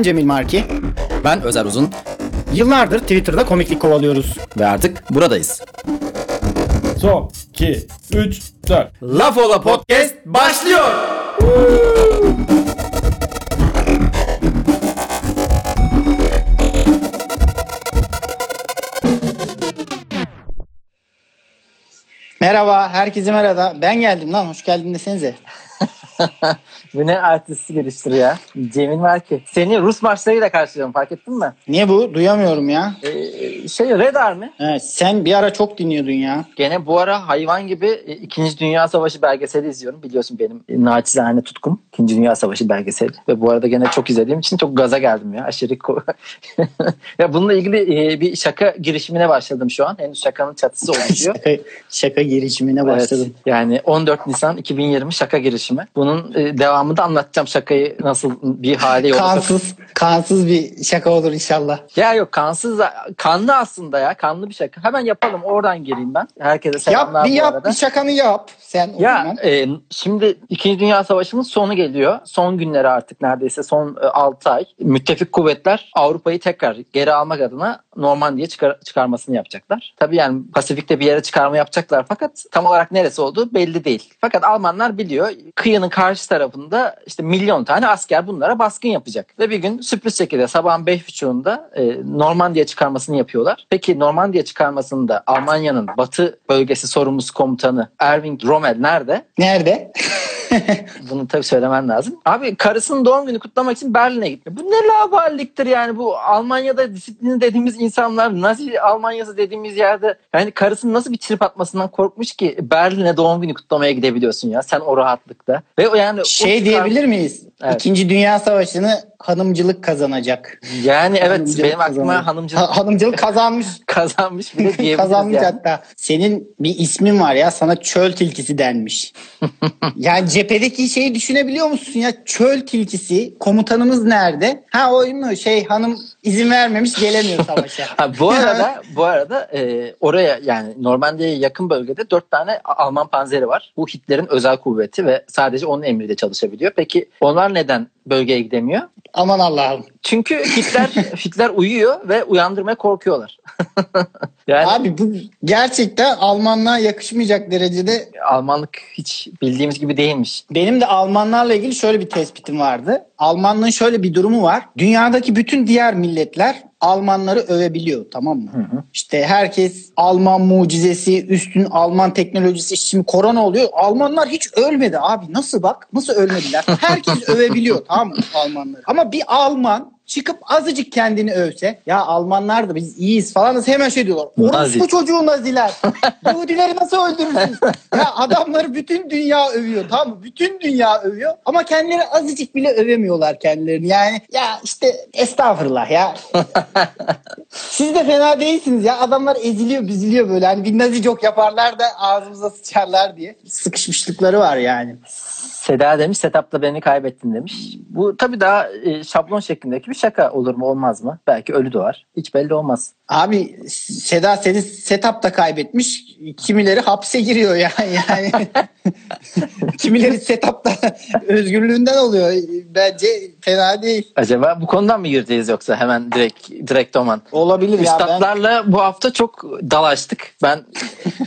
Ben Cemil Marki. Ben Özer Uzun. Yıllardır Twitter'da komiklik kovalıyoruz. Ve artık buradayız. Son 2 3 4 Laf Ola Podcast başlıyor. Merhaba, herkese merhaba. Ben geldim lan, hoş geldin desenize. Bu ne artisti geliştir ya. Cemil Marki. Seni Rus marşlarıyla karşılıyorum fark ettin mi? Niye bu? Duyamıyorum ya. Ee, şey Red Army. Evet, sen bir ara çok dinliyordun ya. Gene bu ara hayvan gibi e, İkinci Dünya Savaşı belgeseli izliyorum. Biliyorsun benim naçizane tutkum. İkinci Dünya Savaşı belgeseli. Ve bu arada gene çok izlediğim için çok gaza geldim ya. Aşırı ya bununla ilgili e, bir şaka girişimine başladım şu an. Henüz şakanın çatısı oluşuyor. şaka, şaka girişimine başladım. Evet, yani 14 Nisan 2020 şaka girişimi. Bunun e, devamında anlatacağım şakayı nasıl bir hale yol Kansız, kansız bir şaka olur inşallah. Ya yok kansız da- kanlı aslında ya kanlı bir şaka. Hemen yapalım oradan gireyim ben. Herkese selamlar Yap, bir yap, arada. bir şakanı yap. Sen Ya e, şimdi 2. Dünya Savaşı'nın sonu geliyor. Son günleri artık neredeyse son 6 ay. Müttefik kuvvetler Avrupa'yı tekrar geri almak adına Normandiya çıkar, çıkarmasını yapacaklar. Tabii yani Pasifik'te bir yere çıkarma yapacaklar fakat tam olarak neresi olduğu belli değil. Fakat Almanlar biliyor kıyının karşı tarafında işte milyon tane asker bunlara baskın yapacak. Ve bir gün sürpriz şekilde sabahın 5.30'unda e, Normandiya çıkarmasını yapıyorlar. Peki Normandiya çıkarmasında Almanya'nın batı bölgesi sorumlusu komutanı Erwin Rommel nerede? Nerede? Bunu tabii söylemen lazım. Abi karısının doğum günü kutlamak için Berlin'e gitti. Bu ne laballiktir yani bu Almanya'da disiplini dediğimiz insanlar Nazi Almanya'sı dediğimiz yerde yani karısının nasıl bir trip atmasından korkmuş ki Berlin'e doğum günü kutlamaya gidebiliyorsun ya sen o rahatlıkta. Ve o yani o şey çıkar- diyebilir miyiz? Evet. İkinci Dünya Savaşı'nı hanımcılık kazanacak. Yani evet Hanımcılık benim aklıma kazanacak. hanımcılık Ha- hanımcılık kazanmış. kazanmış bile diyebiliriz Kazanmış yani. hatta. Senin bir ismin var ya sana çöl tilkisi denmiş. yani cephedeki şeyi düşünebiliyor musun ya? Çöl tilkisi komutanımız nerede? Ha o mu? Şey hanım izin vermemiş gelemiyor savaşa. Ha, bu arada bu arada e, oraya yani Normandiya'ya yakın bölgede dört tane Alman panzeri var. Bu Hitler'in özel kuvveti ve sadece onun emriyle çalışabiliyor. Peki onlar neden bölgeye gidemiyor? Aman Allah'ım. Çünkü Hitler Hitler uyuyor ve uyandırmaya korkuyorlar. yani Abi bu gerçekten Almanlığa yakışmayacak derecede Almanlık hiç bildiğimiz gibi değilmiş. Benim de Almanlarla ilgili şöyle bir tespitim vardı. Almanlığın şöyle bir durumu var. Dünyadaki bütün diğer milletler Almanları övebiliyor tamam mı? İşte herkes Alman mucizesi, üstün Alman teknolojisi. Şimdi korona oluyor. Almanlar hiç ölmedi abi. Nasıl bak? Nasıl ölmediler? Herkes övebiliyor tamam mı Almanları? Ama bir Alman çıkıp azıcık kendini övse ya Almanlar da biz iyiyiz falan da hemen şey diyorlar. Nazi. Orospu çocuğu Naziler. Yahudileri nasıl öldürürsünüz? ya adamları bütün dünya övüyor tamam mı? Bütün dünya övüyor ama kendileri azıcık bile övemiyorlar kendilerini. Yani ya işte estağfurullah ya. Siz de fena değilsiniz ya. Adamlar eziliyor, büzülüyor böyle. Hani bir nazi çok yaparlar da ağzımıza sıçarlar diye. Sıkışmışlıkları var yani. Seda demiş setup'ta beni kaybettin demiş. Bu tabii daha e, şablon şeklindeki bir şaka olur mu olmaz mı? Belki ölü doğar. Hiç belli olmaz. Abi Seda seni setup'ta kaybetmiş. Kimileri hapse giriyor yani. yani. Kimileri setup'ta özgürlüğünden oluyor. Bence fena değil. Acaba bu konudan mı gireceğiz yoksa hemen direkt direkt oman? Olabilir ya. Ben... Üstadlarla bu hafta çok dalaştık. Ben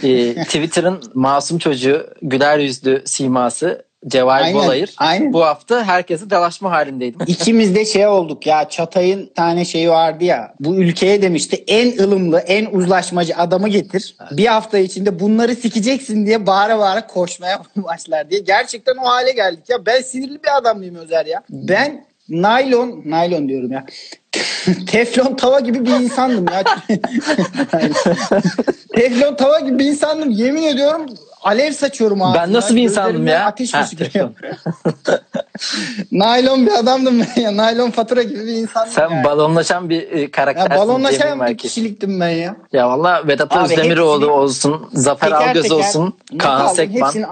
e, Twitter'ın masum çocuğu, güler yüzlü siması Cevahir Aynen, Bolayır. aynen. Bu hafta herkese dalaşma halindeydim. İkimiz de şey olduk ya Çatay'ın tane şeyi vardı ya bu ülkeye demişti en ılımlı en uzlaşmacı adamı getir. Bir hafta içinde bunları sikeceksin diye bağıra bağıra koşmaya başlar diye. Gerçekten o hale geldik ya ben sinirli bir adam mıyım Özer ya. Ben naylon naylon diyorum ya. Teflon tava gibi bir insandım ya. Teflon tava gibi bir insandım. Yemin ediyorum alev saçıyorum ağzımdan. Ben nasıl bir insandım ya? Ateş fışkırıyor. Naylon bir adamdım ben ya. Naylon fatura gibi bir insandım Sen yani. balonlaşan bir e, Ya karaktersin. Balonlaşan bir Marki. kişiliktim ben ya. Ya valla Vedat Abi Özdemiroğlu hepsini- olsun, Zafer Algöz olsun, Kaan. Sekban. Hepsini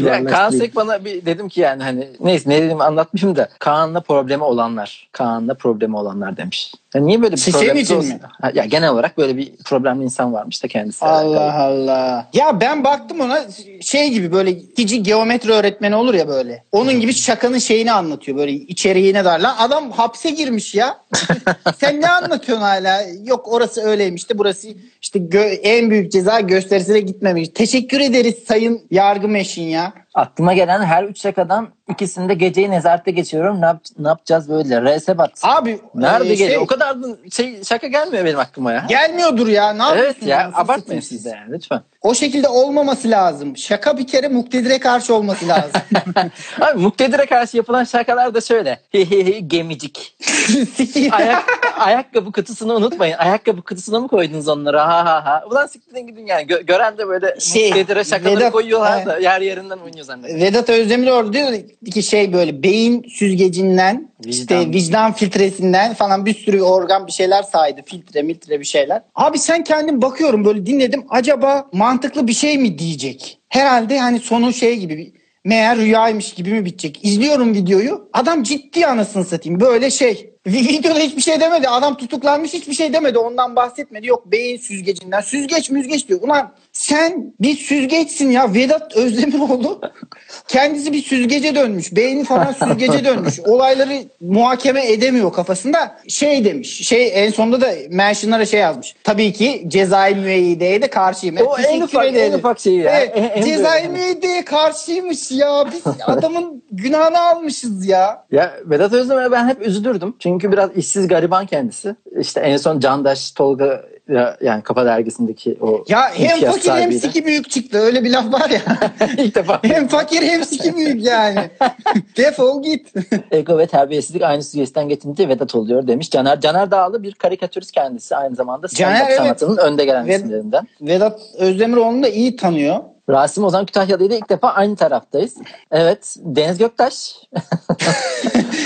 a- Ya kibarlaştırayım. Kaan Sekban'a bir dedim ki yani hani neyse ne dedim anlatmışım da Kaan'la problemi olanlar. Kaan'la problemi olanlar demiş. Ya niye böyle bir için olsun? mi? Ya genel olarak böyle bir problemli insan varmış da kendisi. Allah Allah. Ya ben baktım ona şey gibi böyle ikinci geometri öğretmeni olur ya böyle. Onun gibi şakanın şeyini anlatıyor böyle içeriğine dar. Lan adam hapse girmiş ya. Sen ne anlatıyorsun hala? Yok orası öyleymiş de burası işte en büyük ceza gösterisine gitmemiş. Teşekkür ederiz sayın yargı meşin ya. Aklıma gelen her üç şakadan ikisinde geceyi nezarette geçiyorum. Ne, yap- ne yapacağız böyle? Resebat. Abi Nerede e, şey, O kadar da şey, şaka gelmiyor benim aklıma ya. gelmiyordur ya. Ne evet ya Nasıl abartmayın siz de yani lütfen. O şekilde olmaması lazım. Şaka bir kere muktedire karşı olması lazım. Abi muktedire karşı yapılan şakalar da şöyle. Gemicik. Ayak, ayakkabı kutusunu unutmayın. Ayakkabı kutusuna mı koydunuz onları? Ha ha ha. Ulan siktirin gidin yani. Gö- gören de böyle Şey, muktedire şakaları Vedat- koyuyorlar da yer yerinden oynuyor zannediyor. Vedat Özdemiroğlu diyor ki şey böyle beyin süzgecinden işte Vicdan. vicdan filtresinden falan bir sürü organ bir şeyler saydı. Filtre miltre bir şeyler. Abi sen kendin bakıyorum böyle dinledim. Acaba mantıklı bir şey mi diyecek? Herhalde hani sonu şey gibi meğer rüyaymış gibi mi bitecek? İzliyorum videoyu. Adam ciddi anasını satayım. Böyle şey. Vi- Videoda hiçbir şey demedi. Adam tutuklanmış hiçbir şey demedi. Ondan bahsetmedi. Yok beyin süzgecinden. Süzgeç müzgeç diyor. Ulan sen bir süzgeçsin ya. Vedat Özdemiroğlu kendisi bir süzgece dönmüş. Beyni falan süzgece dönmüş. Olayları muhakeme edemiyor kafasında. Şey demiş. Şey en sonunda da mentionlara şey yazmış. Tabii ki cezai müeyyideye de karşıyım. O en ufak- en ufak şeyi ya. Evet, En- en cezai müeyyideye karşıymış ya. Biz adamın günahını almışız ya. Ya Vedat Özdemir'e ben hep üzülürdüm. Çünkü biraz işsiz gariban kendisi. İşte en son Candaş Tolga yani Kafa Dergisi'ndeki o Ya hem fakir hem sahibiyle. siki büyük çıktı. Öyle bir laf var ya. İlk defa hem fakir hem siki büyük yani. Defol git. ego ve terbiyesizlik aynı süzgeçten geçince Vedat oluyor demiş. Caner Caner Dağlı bir karikatürist kendisi aynı zamanda Caner, evet. sanatının önde gelen Ve- isimlerinden. Vedat Özdemiroğlu'nu da iyi tanıyor. Rasim Ozan Kütahyalı ile ilk defa aynı taraftayız. Evet Deniz Göktaş.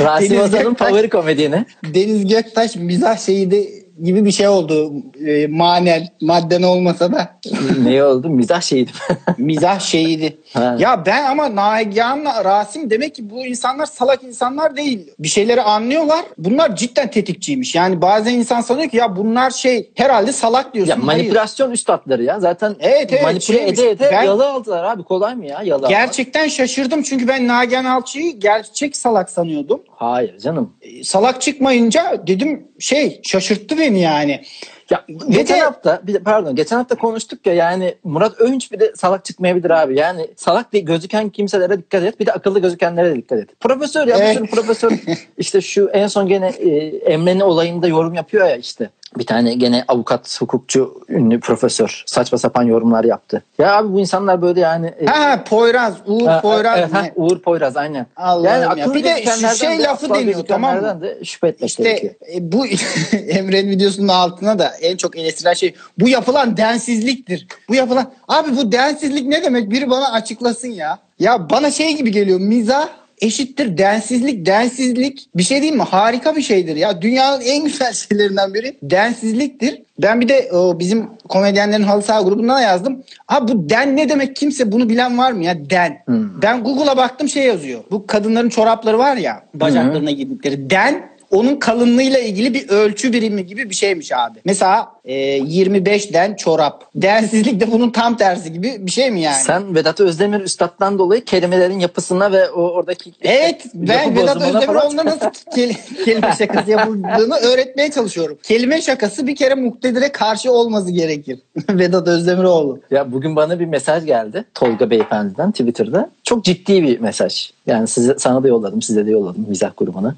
Rasim Deniz Ozan'ın Göktaş. favori komedyeni. Deniz Göktaş mizah şehidi gibi bir şey oldu. E, manel, madden olmasa da ne oldu? Mizah şeydi. mizah şehidi. Ha. ya ben ama Nagihan'la Rasim demek ki bu insanlar salak insanlar değil. Bir şeyleri anlıyorlar. Bunlar cidden tetikçiymiş. Yani bazen insan sanıyor ki ya bunlar şey herhalde salak diyorsun. ya Hayır. manipülasyon üstadları ya. Zaten Evet, evet, manipüle şeymiş. ede ede Ben- yalı aldılar abi. Kolay mı ya yalı almak? Gerçekten şaşırdım çünkü ben Nagihan Alçı'yı gerçek salak sanıyordum. Hayır canım. E, Salak çıkmayınca dedim şey şaşırttı beni yani. Ya geçen de- hafta bir de, pardon geçen hafta konuştuk ya yani Murat Övünç bir de salak çıkmayabilir abi. Yani salak diye gözüken kimselere dikkat et. Bir de akıllı gözükenlere de dikkat et. Profesör ya Evet. sürü profesör işte şu en son gene e, Emre'nin olayında yorum yapıyor ya işte. Bir tane gene avukat, hukukçu, ünlü profesör saçma sapan yorumlar yaptı. Ya abi bu insanlar böyle yani e, Ha Poyraz, Uğur ha, Poyraz. evet, ha? Uğur Poyraz aynen. Allah'ım yani ya. Bir de şu şey de, lafı deniyor, tamam mı? de şüphe etmek gerekiyor. İşte e, bu Emre'nin videosunun altına da en çok eleştirilen şey bu yapılan densizliktir. Bu yapılan abi bu densizlik ne demek? Biri bana açıklasın ya. Ya bana şey gibi geliyor. Mizah eşittir densizlik. Densizlik bir şey değil mi? Harika bir şeydir ya. Dünyanın en güzel şeylerinden biri densizliktir. Ben bir de o, bizim komedyenlerin halı saha grubundan da yazdım. Abi bu den ne demek kimse bunu bilen var mı ya den. Ben Google'a baktım şey yazıyor. Bu kadınların çorapları var ya bacaklarına giydikleri den onun kalınlığıyla ilgili bir ölçü birimi gibi bir şeymiş abi. Mesela e, 25'den çorap. Densizlik de bunun tam tersi gibi bir şey mi yani? Sen Vedat Özdemir Üstad'dan dolayı kelimelerin yapısına ve o oradaki Evet ben Vedat falan- Özdemiroğlu'na nasıl kel- kelime şakası yapıldığını öğretmeye çalışıyorum. Kelime şakası bir kere muktedire karşı olması gerekir. Vedat Özdemiroğlu. Ya bugün bana bir mesaj geldi Tolga Beyefendi'den Twitter'da. Çok ciddi bir mesaj. Yani size sana da yolladım, size de yolladım mizah grubuna.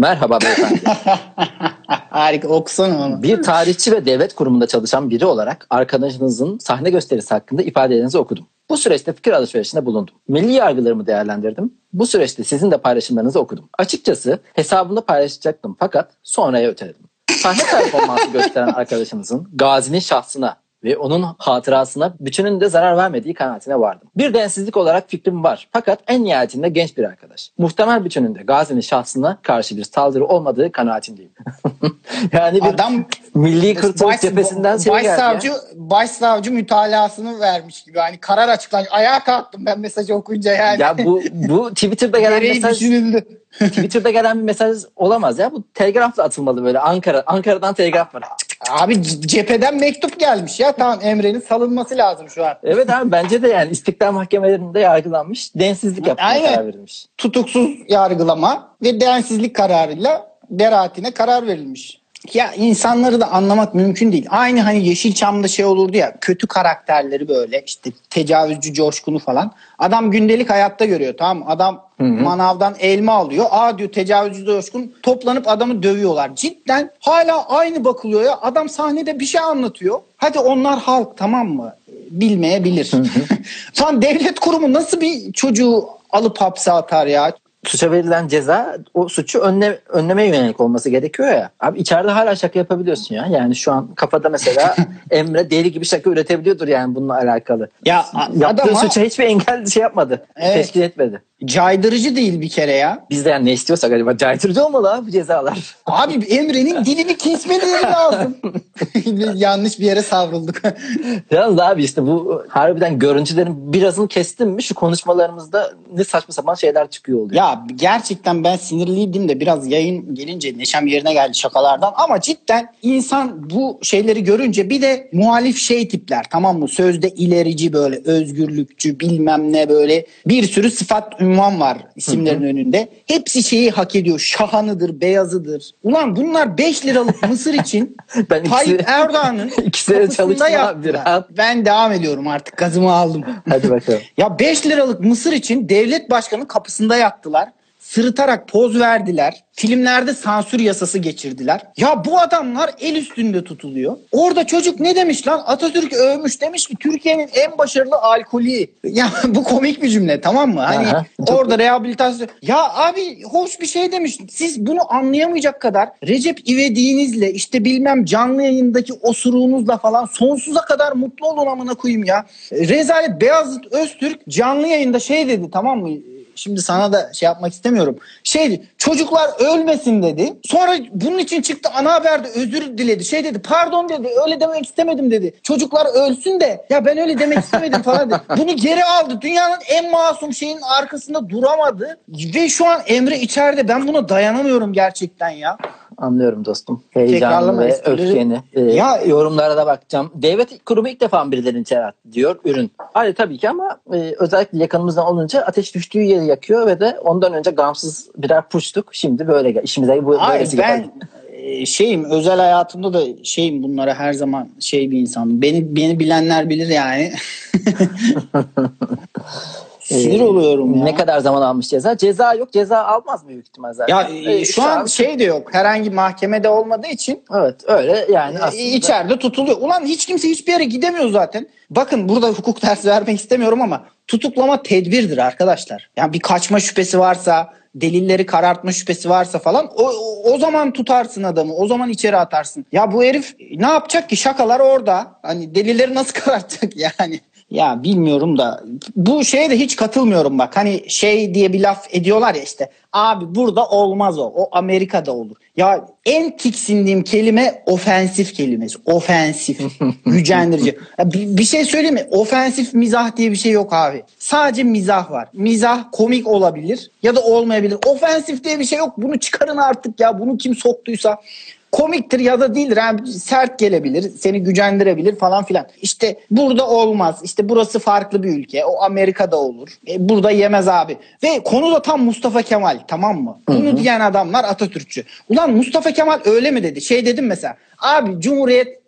Merhaba beyefendi. Harika okusana onu. bir tarihçi ve devlet kurumunda çalışan biri olarak arkadaşınızın sahne gösterisi hakkında ifadelerinizi okudum. Bu süreçte fikir alışverişinde bulundum. Milli yargılarımı değerlendirdim. Bu süreçte sizin de paylaşımlarınızı okudum. Açıkçası hesabımda paylaşacaktım fakat sonraya öteledim. Sahne performansı gösteren arkadaşınızın Gazi'nin şahsına ve onun hatırasına bütününde zarar vermediği kanaatine vardım. Bir densizlik olarak fikrim var. Fakat en nihayetinde genç bir arkadaş. Muhtemel bütününde Gazi'nin şahsına karşı bir saldırı olmadığı kanaatindeyim. yani bir Adam milli kurtuluş cephesinden şey geldi ya. başsavcı, başsavcı mütalasını vermiş gibi. Hani karar açıklanmış. Ayağa kalktım ben mesajı okuyunca yani. Ya bu bu Twitter'da gelen mesaj düşünüldü. Twitter'da gelen bir mesaj olamaz ya. Bu telgrafla atılmalı böyle. Ankara Ankara'dan telgraf var. Abi cepheden mektup gelmiş ya. Tamam Emre'nin salınması lazım şu an. Evet abi bence de yani istiklal mahkemelerinde yargılanmış. Densizlik yapmaya karar verilmiş. Tutuksuz yargılama ve densizlik kararıyla beraatine karar verilmiş. Ya insanları da anlamak mümkün değil. Aynı hani Yeşilçam'da şey olurdu ya kötü karakterleri böyle işte tecavüzcü coşkunu falan. Adam gündelik hayatta görüyor tamam mı? Adam manavdan elma alıyor. Aa diyor tecavüzcü coşkun toplanıp adamı dövüyorlar. Cidden hala aynı bakılıyor ya. Adam sahnede bir şey anlatıyor. Hadi onlar halk tamam mı? Bilmeyebilir. Sonra devlet kurumu nasıl bir çocuğu alıp hapse atar ya? Suça verilen ceza o suçu önle, önlemeye yönelik olması gerekiyor ya. Abi içeride hala şaka yapabiliyorsun ya. Yani şu an kafada mesela Emre deli gibi şaka üretebiliyordur yani bununla alakalı. Ya Yaptığı adam suça hiçbir engel şey yapmadı. Evet. Teşkil etmedi. caydırıcı değil bir kere ya. Biz de yani ne istiyorsak acaba caydırıcı olmalı abi bu cezalar. Abi Emre'nin dilini kesmeleri lazım. Yanlış bir yere savrulduk. Yalnız abi işte bu harbiden görüntülerin birazını kestim mi şu konuşmalarımızda ne saçma sapan şeyler çıkıyor oluyor. ya gerçekten ben sinirliydim de biraz yayın gelince neşem yerine geldi şakalardan. Ama cidden insan bu şeyleri görünce bir de muhalif şey tipler tamam mı? Sözde ilerici böyle özgürlükçü bilmem ne böyle bir sürü sıfat ünvan var isimlerin önünde. Hepsi şeyi hak ediyor. Şahanıdır, beyazıdır. Ulan bunlar 5 liralık mısır için Ben Tayyip Erdoğan'ın abi, yaptılar. rahat. Ben devam ediyorum artık gazımı aldım. Hadi bakalım. Ya 5 liralık mısır için devlet başkanı kapısında yattılar. Sırıtarak poz verdiler. Filmlerde sansür yasası geçirdiler. Ya bu adamlar el üstünde tutuluyor. Orada çocuk ne demiş lan? Atatürk övmüş demiş ki Türkiye'nin en başarılı alkolü. Ya bu komik bir cümle tamam mı? Hani Aha, orada rehabilitasyon. Ya abi hoş bir şey demiş. Siz bunu anlayamayacak kadar Recep İvedik'inizle işte bilmem canlı yayındaki osuruğunuzla falan sonsuza kadar mutlu olun amına koyayım ya. Rezalet Beyazıt Öztürk canlı yayında şey dedi tamam mı? Şimdi sana da şey yapmak istemiyorum. Şey çocuklar ölmesin dedi. Sonra bunun için çıktı ana haberde özür diledi. Şey dedi pardon dedi öyle demek istemedim dedi. Çocuklar ölsün de ya ben öyle demek istemedim falan dedi. Bunu geri aldı. Dünyanın en masum şeyin arkasında duramadı. Ve şu an Emre içeride ben buna dayanamıyorum gerçekten ya. Anlıyorum dostum. Heyecanlı Tekrarlama ve öfkeni. Ee, Ya- yorumlara da bakacağım. Devlet kurumu ilk defa birilerini içeri attı diyor ürün. Hayır tabii ki ama e, özellikle yakınımızdan olunca ateş düştüğü yeri yakıyor ve de ondan önce gamsız birer puştuk. Şimdi böyle işimize bu Hayır ben e, şeyim özel hayatımda da şeyim bunlara her zaman şey bir insanım. Beni beni bilenler bilir yani. Sinir Ee, oluyorum ya. Ne kadar zaman almış ceza? Ceza yok. Ceza almaz büyük ihtimal zaten. Ya e, Ee, şu an an- şey de yok. Herhangi mahkemede olmadığı için Evet öyle yani e, aslında. içeride tutuluyor. Ulan hiç kimse hiçbir yere gidemiyor zaten. Bakın burada hukuk dersi vermek istemiyorum ama tutuklama tedbirdir arkadaşlar. Yani bir kaçma şüphesi varsa, delilleri karartma şüphesi varsa falan o, o, o zaman tutarsın adamı. O zaman içeri atarsın. Ya bu herif ne yapacak ki? Şakalar orada. Hani delilleri nasıl karartacak yani? Ya bilmiyorum da bu şeye de hiç katılmıyorum bak. Hani şey diye bir laf ediyorlar ya işte. Abi burada olmaz o. O Amerika'da olur. Ya en tiksindiğim kelime ofensif kelimesi. Ofensif. Gücendirici. Ya bir, bir şey söyleyeyim mi? Ofensif mizah diye bir şey yok abi. Sadece mizah var. Mizah komik olabilir ya da olmayabilir. Ofensif diye bir şey yok. Bunu çıkarın artık ya. Bunu kim soktuysa komiktir ya da değildir. Yani sert gelebilir, seni gücendirebilir falan filan. İşte burada olmaz. İşte burası farklı bir ülke. O Amerika'da olur. E, burada yemez abi. Ve konu da tam Mustafa Kemal tamam mı? Bunu diyen adamlar Atatürkçü. Ulan Mustafa Kemal öyle mi dedi? Şey dedim mesela. Abi Cumhuriyet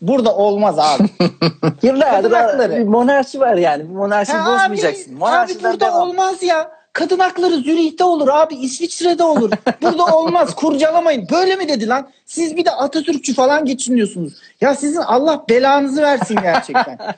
burada olmaz abi. Yıllardır bir monarşi var yani. Bir monarşi Ha bozmayacaksın. Abi, abi burada devam. olmaz ya. Kadın hakları Zürih'te olur abi. İsviçre'de olur. Burada olmaz. Kurcalamayın. Böyle mi dedi lan? Siz bir de Atatürkçü falan geçiniyorsunuz. Ya sizin Allah belanızı versin gerçekten.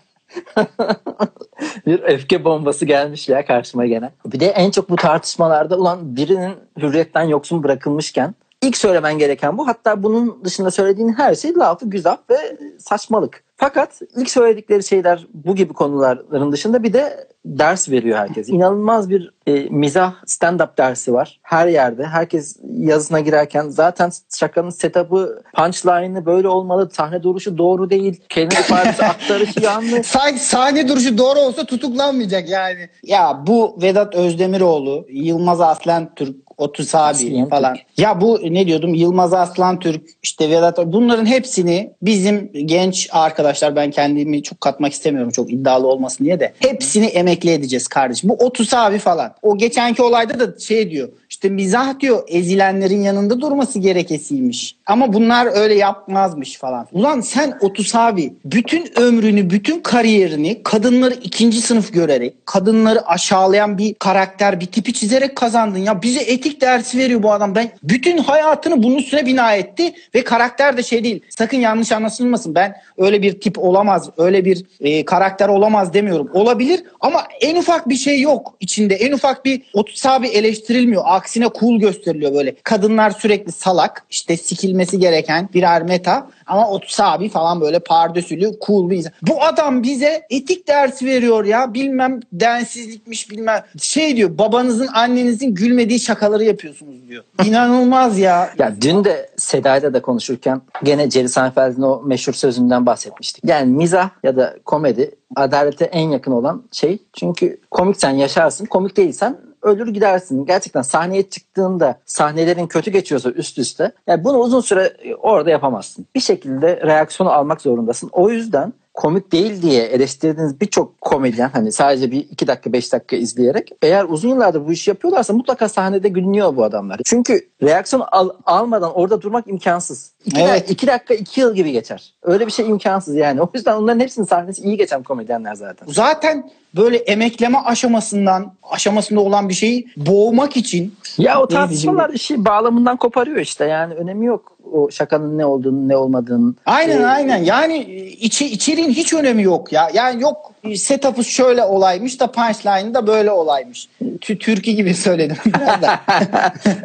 bir öfke bombası gelmiş ya karşıma gene. Bir de en çok bu tartışmalarda ulan birinin hürriyetten yoksun bırakılmışken ilk söylemen gereken bu. Hatta bunun dışında söylediğin her şey lafı güzel ve saçmalık. Fakat ilk söyledikleri şeyler bu gibi konuların dışında bir de ders veriyor herkes. İnanılmaz bir e, mizah stand-up dersi var. Her yerde. Herkes yazısına girerken zaten şakanın setup'ı, punchline'ı böyle olmalı. Sahne duruşu doğru değil. Kelime ifadesi aktarışı yanlış. Sanki sahne duruşu doğru olsa tutuklanmayacak yani. Ya bu Vedat Özdemiroğlu, Yılmaz Aslan Türk, Otus abi Aslan falan. Türk. Ya bu ne diyordum Yılmaz Aslan Türk işte Vedat bunların hepsini bizim genç arkadaşlar ben kendimi çok katmak istemiyorum çok iddialı olmasın diye de hepsini emekli edeceğiz kardeşim. Bu Otus abi falan. O geçenki olayda da şey diyor işte mizah diyor ezilenlerin yanında durması gerekesiymiş. Ama bunlar öyle yapmazmış falan. Ulan sen Otus abi bütün ömrünü, bütün kariyerini kadınları ikinci sınıf görerek, kadınları aşağılayan bir karakter, bir tipi çizerek kazandın. Ya bize etik dersi veriyor bu adam. Ben bütün hayatını bunun üstüne bina etti ve karakter de şey değil. Sakın yanlış anlaşılmasın. Ben öyle bir tip olamaz, öyle bir e, karakter olamaz demiyorum. Olabilir ama en ufak bir şey yok içinde. En ufak bir Otus abi eleştirilmiyor. Aksine cool gösteriliyor böyle. Kadınlar sürekli salak, işte sikilmesi gereken birer meta ama Otus abi falan böyle pardösülü cool bir insan. Bu adam bize etik dersi veriyor ya. Bilmem densizlikmiş bilmem. Şey diyor babanızın annenizin gülmediği şakaları yapıyorsunuz diyor. İnanılmaz ya. Ya dün de Seda'yla da konuşurken gene Jerry Seinfeld'in o meşhur sözünden bahsetmiştik. Yani mizah ya da komedi adalete en yakın olan şey. Çünkü komiksen yaşarsın, komik değilsen ölür gidersin. Gerçekten sahneye çıktığında sahnelerin kötü geçiyorsa üst üste yani bunu uzun süre orada yapamazsın. Bir şekilde reaksiyonu almak zorundasın. O yüzden komik değil diye eleştirdiğiniz birçok komedyen hani sadece bir iki dakika beş dakika izleyerek eğer uzun yıllardır bu işi yapıyorlarsa mutlaka sahnede gülünüyor bu adamlar. Çünkü reaksiyon al- almadan orada durmak imkansız. İki, Evet. dak- iki dakika iki yıl gibi geçer. Öyle bir şey imkansız yani. O yüzden onların hepsinin sahnesi iyi geçen komedyenler zaten. Zaten böyle emekleme aşamasından aşamasında olan bir şeyi boğmak için Ya o tartışmalar işi bağlamından koparıyor işte yani önemi yok o şakanın ne olduğunu ne olmadığını. Aynen Ee, aynen yani içi, içeriğin hiç önemi yok ya. Yani yok setup'ı şöyle olaymış da punchline'ı da böyle olaymış. Tü Türkiye gibi söyledim biraz da.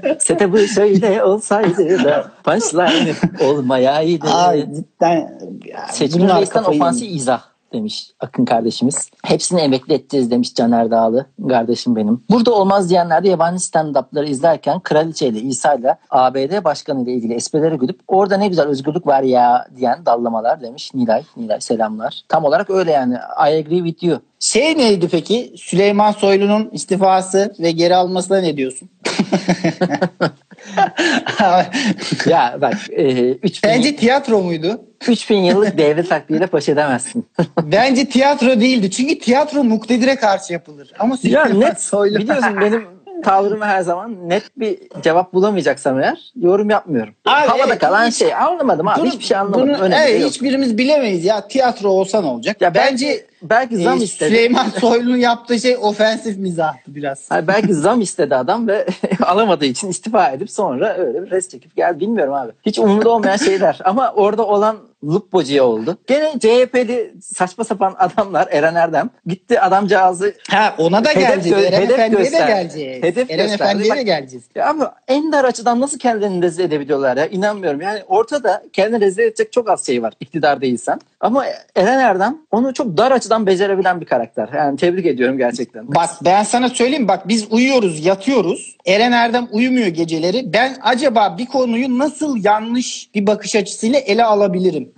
Setup'ı şöyle olsaydı da Abi cidden Seçkin bunlar Reis'ten kafayı ofansif izah demiş Akın kardeşimiz. Hepsini emekli edeceğiz demiş Caner Dağlı kardeşim benim. Burada olmaz diyenler de yabancı stand-up'ları izlerken Kraliçe ile İsa ile ABD başkanı ile ilgili esprileri gülüp orada ne güzel özgürlük var ya diyen dallamalar demiş Nilay. Nilay selamlar. Tam olarak öyle yani. I agree with you. Şey neydi peki? Süleyman Soylu'nun istifası ve geri almasına ne diyorsun? Ya bak e, 3000, Bence tiyatro muydu? 3000 yıllık devlet taktiğiyle baş edemezsin. Bence tiyatro değildi. Çünkü tiyatro muktedire karşı yapılır. Ama ya net Soylu... biliyorsun benim tavrımı her zaman net bir cevap bulamayacaksam eğer yorum yapmıyorum. Abi, Havada evet, kalan hiç- şey anlamadım abi Bunu- hiçbir şey anlamadım. bunu- evet, yok. hiçbirimiz bilemeyiz ya. Tiyatro olsa ne olacak? Ya Bence bence belki zam e, istedi. Süleyman Soylu'nun yaptığı şey ofensif mizahtı biraz. Hayır, belki zam istedi adam ve alamadığı için istifa edip sonra öyle bir res çekip geldi. Bilmiyorum abi. Hiç umurda olmayan şeyler. Ama orada olan Luppoci'ye oldu. Gene CHP'li saçma sapan adamlar Eren Erdem gitti adamcağızı Ha ona da Hedef geleceğiz. gö- Eren hedef Efendi'ye de gösterdi. geleceğiz. Hedef Eren gösterdi. Efendi'ye de geleceğiz. Ya abi en dar açıdan nasıl kendilerini rezil edebiliyorlar ya? İnanmıyorum. Yani ortada kendini rezil edecek çok az şey var iktidar değilsen. Ama Eren Erdem onu çok dar açıdan becerebilen bir karakter. Yani tebrik ediyorum gerçekten. Bak ben sana söyleyeyim bak biz uyuyoruz yatıyoruz. Eren Erdem uyumuyor geceleri. Ben acaba bir konuyu nasıl yanlış bir bakış açısıyla ele alabilirim?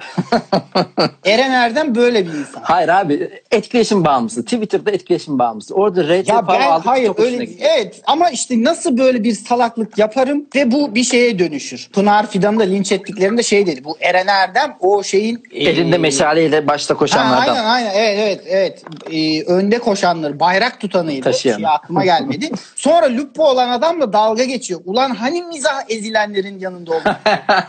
Eren Erdem böyle bir insan. Hayır abi etkileşim bağımlısı. Twitter'da etkileşim bağımlısı. Orada RT Ya ben aldık hayır öyle evet ama işte nasıl böyle bir salaklık yaparım ve bu bir şeye dönüşür. Pınar Fidan'ı da linç ettiklerinde şey dedi. Bu Eren Erdem o şeyin Elinde e, meşaleyle başta Ha, koşanlardan. aynen aynen evet evet evet Ee, önde koşanları bayrak tutanıydı. Taşıyanı. Şey aklıma gelmedi. Sonra Lupo olan adamla dalga geçiyor. Ulan hani mizah ezilenlerin yanında oldu.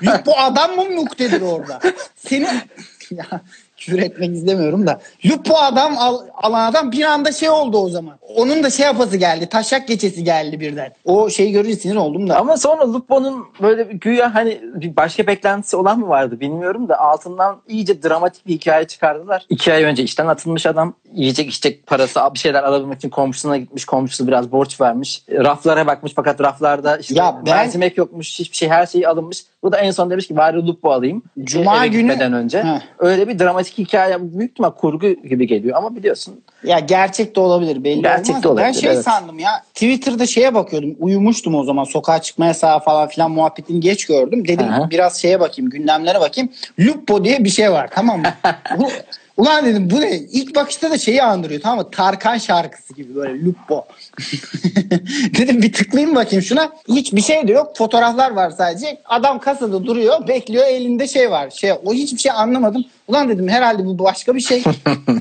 Lupo adam mı muktedir orada? Seni ya küfür etmek istemiyorum da. Lupo adam al, alan adam bir anda şey oldu o zaman. Onun da şey yapası geldi. Taşak geçesi geldi birden. O şeyi görünce sinir oldum da. Ama sonra Lupo'nun böyle bir güya hani bir başka beklentisi olan mı vardı bilmiyorum da altından iyice dramatik bir hikaye çıkardılar. İki ay önce işten atılmış adam. Yiyecek içecek parası bir şeyler alabilmek için komşusuna gitmiş. Komşusu biraz borç vermiş. Raflara bakmış fakat raflarda işte Ya ben- mercimek yokmuş. Hiçbir şey her şeyi alınmış. Bu da en son demiş ki bari Lupo alayım. Cuma Eve günü- gitmeden önce. Heh. Öyle bir dramatik hikaye büyük ihtimal kurgu gibi geliyor ama biliyorsun Ya gerçek de olabilir belli Gerçek olmaz. de olabilir, ben şey evet. sandım ya Twitter'da şeye bakıyordum uyumuştum o zaman sokağa çıkma yasağı falan filan muhabbetini geç gördüm. Dedim Aha. biraz şeye bakayım gündemlere bakayım. Lupo diye bir şey var tamam mı? Ulan dedim bu ne? İlk bakışta da şeyi andırıyor tamam mı? Tarkan şarkısı gibi böyle Lupo. dedim bir tıklayayım bakayım şuna. Hiçbir şey de yok. Fotoğraflar var sadece. Adam kasada duruyor bekliyor elinde şey var. Şey, o hiçbir şey anlamadım. Ulan dedim herhalde bu başka bir şey.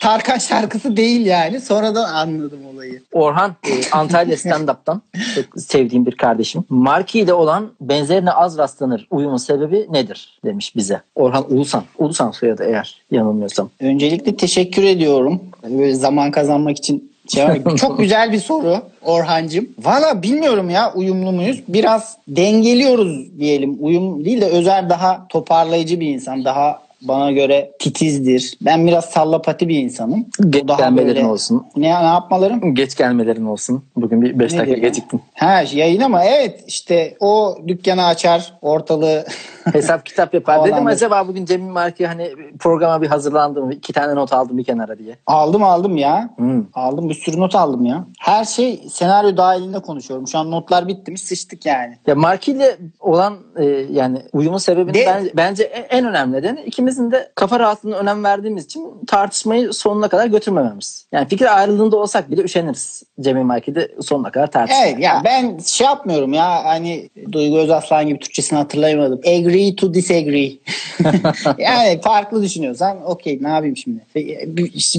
Tarkan şarkısı değil yani. Sonradan anladım olayı. Orhan e, Antalya stand-up'tan çok sevdiğim bir kardeşim. Marki ile olan benzerine az rastlanır uyumun sebebi nedir demiş bize. Orhan Ulusan. Ulusan soyadı eğer yanılmıyorsam. Öncelikle teşekkür ediyorum. Böyle zaman kazanmak için şey. Çok güzel bir soru Orhancığım. Valla bilmiyorum ya uyumlu muyuz? Biraz dengeliyoruz diyelim. Uyum değil de Özer daha toparlayıcı bir insan. Daha bana göre titizdir. Ben biraz sallapati bir insanım. Geç daha gelmelerin böyle- olsun. Ne, ne yapmalarım? Geç gelmelerin olsun. Bugün bir 5 Ne dakika geciktin. Ha yayın ama evet işte o dükkanı açar ortalığı Hesap kitap yapar. Dedim acaba bugün Cemil Marki hani programa bir hazırlandım. iki tane not aldım bir kenara diye. aldım aldım ya. Hmm. Aldım bir sürü not aldım ya. Her şey senaryo dahilinde konuşuyorum. Şu an notlar bitti mi sıçtık yani. Ya Marki ile olan e, yani uyumun sebebini De- ben- bence en en önemli nedeni ikimizin de kafa rahatlığına önem verdiğimiz için tartışmayı sonuna kadar götürmememiz. Yani fikir ayrılığında olsak bile üşeniriz. Cemil Marki'de sonuna kadar tartışmaya. Evet ya ben şey yapmıyorum ya hani Duygu Özaslan gibi Türkçesini hatırlayamadım. Agree to disagree. yani farklı düşünüyorsan okey ne yapayım şimdi.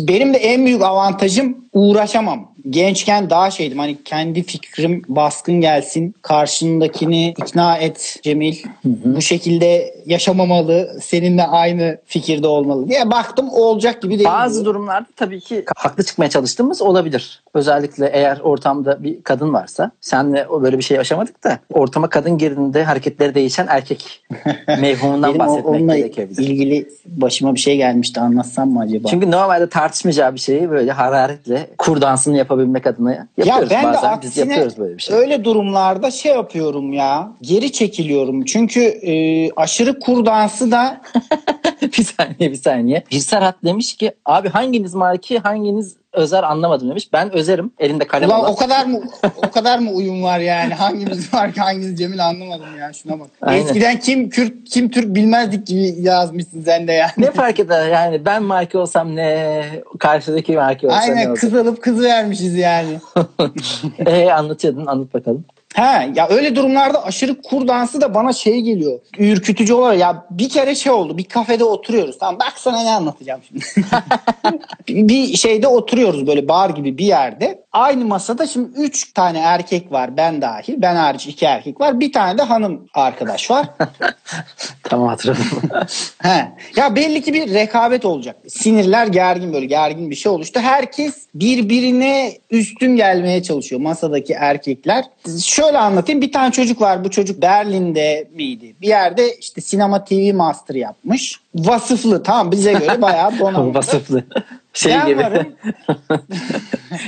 Benim de en büyük avantajım uğraşamam. Gençken daha şeydim hani kendi fikrim baskın gelsin. Karşındakini ikna et Cemil. Bu şekilde yaşamamalı. Seninle aynı fikirde olmalı diye baktım olacak gibi değil. Bazı durumlarda tabii ki haklı çıkmaya çalıştığımız olabilir. Özellikle eğer ortamda bir kadın varsa. Senle o böyle bir şey yaşamadık da ortama kadın girdiğinde hareketleri değişen erkek mevhumundan bahsetmek onunla gerekebilir. ilgili başıma bir şey gelmişti anlatsam mı acaba? Çünkü normalde tartışmayacağı bir şeyi böyle hararetle kur dansını yapabilmek adına yapıyoruz ya ben de bazen. Biz aksine yapıyoruz böyle bir şey. öyle durumlarda şey yapıyorum ya geri çekiliyorum. Çünkü e, aşırı kur dansı da bir saniye bir saniye. Bir Serhat demiş ki abi hanginiz marki hanginiz özer anlamadım demiş. Ben özerim. Elinde kalem Ulan olan. o kadar mı o kadar mı uyum var yani hangimiz var ki hangimiz Cemil anlamadım ya şuna bak. Aynen. Eskiden kim Kürt kim Türk bilmezdik gibi yazmışsın sen de yani. Ne fark eder yani ben marki olsam ne karşıdaki marki olsa ne Aynen kız alıp kız vermişiz yani. Ee, anlatıyordun anlat bakalım. Ha ya öyle durumlarda aşırı kur dansı da bana şey geliyor. Ürkütücü olarak ya bir kere şey oldu. Bir kafede oturuyoruz. Tamam bak sana ne anlatacağım şimdi. bir şeyde oturuyoruz böyle bar gibi bir yerde. Aynı masada şimdi üç tane erkek var ben dahil. Ben hariç iki erkek var. Bir tane de hanım arkadaş var. Tamam hatırladım. He. Ya belli ki bir rekabet olacak. Sinirler gergin böyle gergin bir şey oluştu. Herkes birbirine üstün gelmeye çalışıyor masadaki erkekler. Şöyle anlatayım. Bir tane çocuk var. Bu çocuk Berlin'de miydi? Bir yerde işte sinema TV master yapmış. Vasıflı tamam bize göre bayağı donanımlı. Vasıflı. Şey Ben gibi. varım.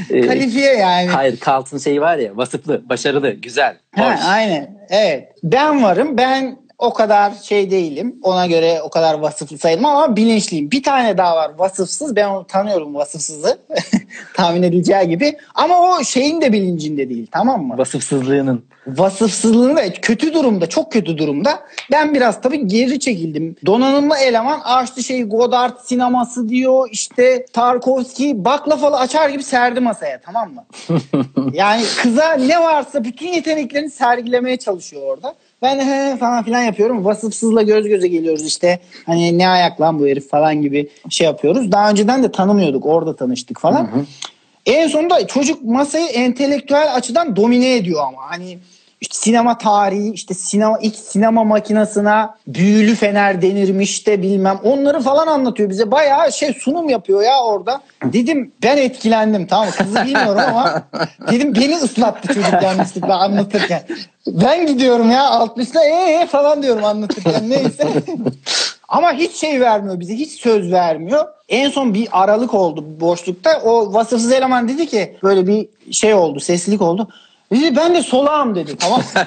Ee, Kalifiye yani. Hayır Kalt'ın şeyi var ya vasıflı, başarılı, güzel, Ha, aynen. Evet. Ben varım. Ben o kadar şey değilim. Ona göre o kadar vasıflı sayılmam ama bilinçliyim. Bir tane daha var vasıfsız. Ben onu tanıyorum vasıfsızı. Tahmin edileceği gibi. Ama o şeyin de bilincinde değil. Tamam mı? Vasıfsızlığının. Vasıfsızlığını da kötü durumda. Çok kötü durumda. Ben biraz tabii geri çekildim. Donanımlı eleman açtı şey Godard sineması diyor. İşte Tarkovski baklavalı açar gibi serdi masaya. Tamam mı? Yani kıza ne varsa bütün yeteneklerini sergilemeye çalışıyor orada. Ben he falan filan yapıyorum. Vasıfsızla göz göze geliyoruz işte. Hani ne ayak lan bu herif falan gibi şey yapıyoruz. Daha önceden de tanımıyorduk. Orada tanıştık falan. En sonunda çocuk masayı entelektüel açıdan domine ediyor ama. Hani sinema tarihi, işte sinema ilk sinema makinasına büyülü fener denirmiş de bilmem. Onları falan anlatıyor bize. Bayağı şey sunum yapıyor ya orada. Dedim ben etkilendim tamam? Kızı bilmiyorum ama dedim beni ıslattı çocuk yanlışlıkla anlatırken. Ben gidiyorum ya alt üstüne ee falan diyorum anlatırken neyse. Ama hiç şey vermiyor bize. Hiç söz vermiyor. En son bir aralık oldu boşlukta. O vasıfsız eleman dedi ki böyle bir şey oldu. Seslilik oldu. Dedi ben de solağım dedi tamam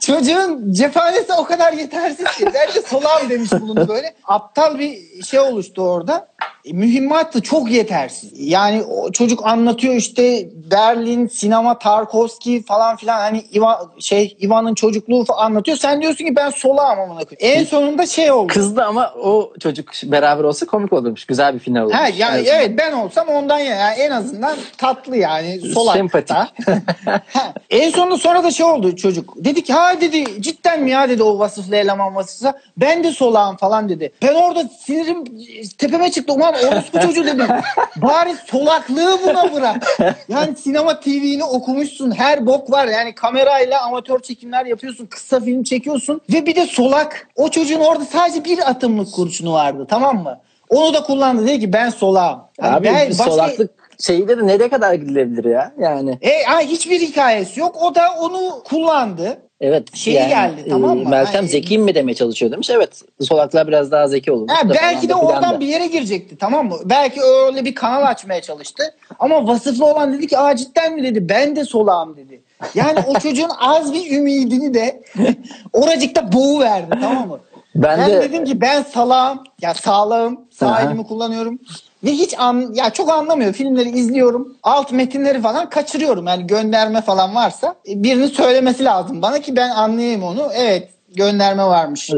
Çocuğun cephanesi o kadar yetersiz ki. Ben de solağım demiş bulundu böyle. Aptal bir şey oluştu orada. E, mühimmatı çok yetersiz. Yani o çocuk anlatıyor işte Berlin, sinema, Tarkovski falan filan hani İvan, şey Ivan'ın çocukluğu falan anlatıyor. Sen diyorsun ki ben solağım amına koyayım. En sonunda şey oldu. Kızdı ama o çocuk beraber olsa komik olurmuş. Güzel bir final olurmuş. Ha, ya, En azından. evet ben olsam ondan ya yani en azından tatlı yani solak. Sempatik. Ha, en sonunda sonra da şey oldu çocuk. Dedi ki ha dedi cidden mi ya dedi o vasıflı eleman vasıfsa. Ben de solağım falan dedi. Ben orada sinirim tepeme çıktı. Ulan orospu çocuğu dedim. Bari solaklığı buna bırak. Yani sinema TV'ni okumuşsun. Her bok var. Yani kamerayla amatör çekimler yapıyorsun. Kısa film çekiyorsun. Ve bir de solak. O çocuğun orada sadece bir atımlık kurşunu vardı. Tamam mı? Onu da kullandı. Dedi ki ben solağım. Yani Abi ben başka- solaklık şeyde de nereye kadar gidilebilir ya? Yani e, ay, hiçbir hikayesi yok. O da onu kullandı. Evet. Şeyi yani, geldi, tamam mı? Meltem Hani- zeki mi demeye çalışıyor demiş. Evet. Solaklar biraz daha zeki olur. Belki de oradan bir yere girecekti tamam mı? Belki öyle bir kanal açmaya çalıştı. Ama vasıflı olan dedi ki aa cidden mi dedi. Ben de solağım dedi. Yani o çocuğun az bir ümidini de oracıkta boğu verdi tamam mı? Ben, Ben, de dedim ki ben salağım. Ya sağlağım. Sağ elimi kullanıyorum. Ve hiç an, ya çok anlamıyor. Filmleri izliyorum. Alt metinleri falan kaçırıyorum. Yani gönderme falan varsa e, birinin söylemesi lazım bana ki ben anlayayım onu. Evet gönderme varmış.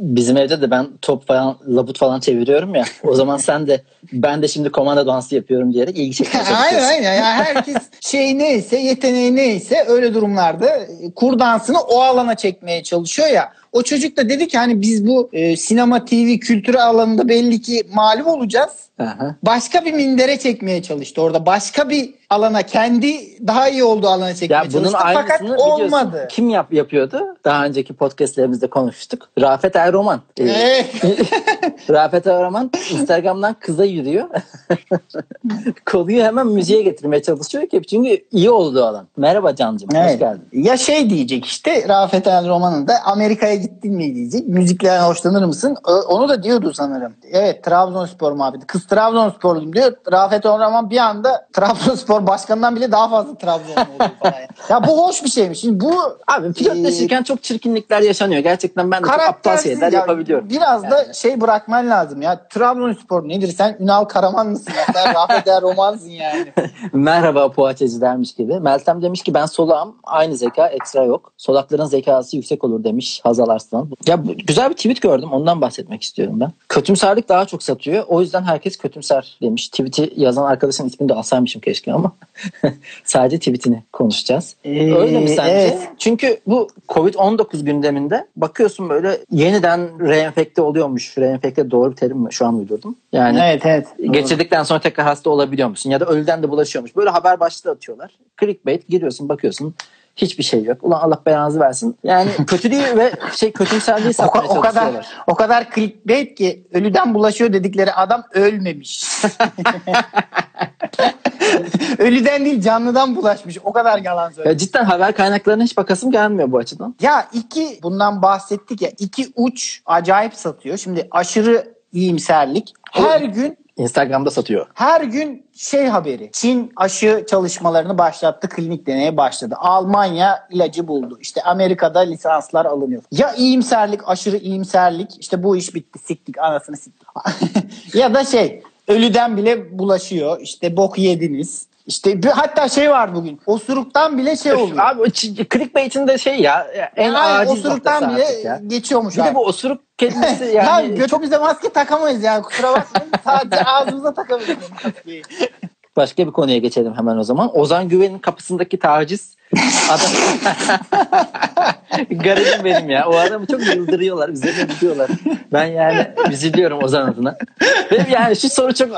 Bizim evde de ben top falan labut falan çeviriyorum ya. O zaman sen de ben de şimdi komanda dansı yapıyorum diyerek ilgi çekmeye aynen aynen. Yani herkes şey neyse yeteneği neyse öyle durumlarda e, kur dansını o alana çekmeye çalışıyor ya. O çocuk da dedi ki hani biz bu e, sinema TV kültürü alanında belli ki mağlup olacağız. Aha. Başka bir mindere çekmeye çalıştı orada. Başka bir alana kendi daha iyi olduğu alana çekmeye Ya bunun çalıştı. Fakat olmadı. Kim yap yapıyordu? Daha önceki podcastlerimizde konuştuk. Rafet Erroman. Ee. Rafet Erroman Instagram'dan kıza yürüyor. Konuyu hemen müziğe getirmeye çalışıyor ki çünkü iyi olduğu alan. Merhaba Cancım. Hoş Evet. geldin. Ya şey diyecek işte Rafet El Roman'ın da Amerika'ya gittin mi diyecek. Müziklerden hoşlanır mısın? Onu da diyordu sanırım. Evet Trabzonspor muhabbeti. Kız Trabzonsporluyum diyor. Rafet El Roman bir anda Trabzonspor başkanından bile daha fazla Trabzonlu oldu falan. ya bu hoş bir şeymiş. Şimdi bu Abi flörtleşirken çok çirkinlikler yaşanıyor. Gerçekten ben de çok aptal karaktersiz şeyler ya. yapabiliyorum. Biraz da şey bırakman lazım ya. Trabzonspor nedir? Sen Ünal Karaman mısın? Ya? Sen Rafet Roman'sın yani. Merhaba poğaçacı dermiş gibi. Meltem demiş ki ben solağım. Aynı zeka ekstra yok. Solakların zekası yüksek olur demiş Hazal Arslan. Ya güzel bir tweet gördüm. Ondan bahsetmek istiyorum ben. Kötümserlik daha çok satıyor. O yüzden herkes kötümser demiş. Tweet'i yazan arkadaşın ismini de alsaymışım keşke ama sadece tweetini konuşacağız. Ee, Öyle mi sence? evet. Çünkü bu Covid-19 gündeminde bakıyorsun böyle yeniden reenfekte oluyormuş. Reenfekte doğru bir terim mi? Şu an uydurdum. Yani evet evet. Geçirdikten sonra tekrar hasta olabiliyor musun? Ya da ölüden de bulaşıyormuş. Böyle haber başlığı atıyorlar. Clickbait giriyorsun bakıyorsun. Hiçbir şey yok. Ulan Allah belanızı versin. Yani kötülüğü ve şey kötümserliği O, satmaya ka- o kadar o kadar clickbait ki ölüden bulaşıyor dedikleri adam ölmemiş. ölüden değil canlıdan bulaşmış. O kadar yalan söylüyor. Ya cidden haber kaynaklarına hiç bakasım gelmiyor bu açıdan. Ya iki bundan bahsettik ya iki uç acayip satıyor. Şimdi aşırı iyimserlik. Her gün Instagram'da satıyor. her gün şey haberi. Çin aşı çalışmalarını başlattı. Klinik deneye başladı. Almanya ilacı buldu. İşte Amerika'da lisanslar alınıyor. Ya iyimserlik, aşırı iyimserlik. işte bu iş bitti. Siktik anasını siktik. ya da şey ölüden bile bulaşıyor. İşte bok yediniz. İşte bir, hatta şey var bugün. Osuruktan bile şey oluyor. Abi clickbait'in de şey ya en Yani aciz osuruktan bile ya. geçiyormuş. Bir abi. de bu osuruk kelimesi ya yani çok götümüze maske takamayız yani kusura bakmayın. Sadece ağzımıza takabiliriz maskeyi. Başka bir konuya geçelim hemen o zaman. Ozan Güven'in kapısındaki taciz adam garibim benim ya. O adamı çok yıldırıyorlar. Üzerine gidiyorlar. Ben yani üzülüyorum Ozan adına. Ve yani şu soru çok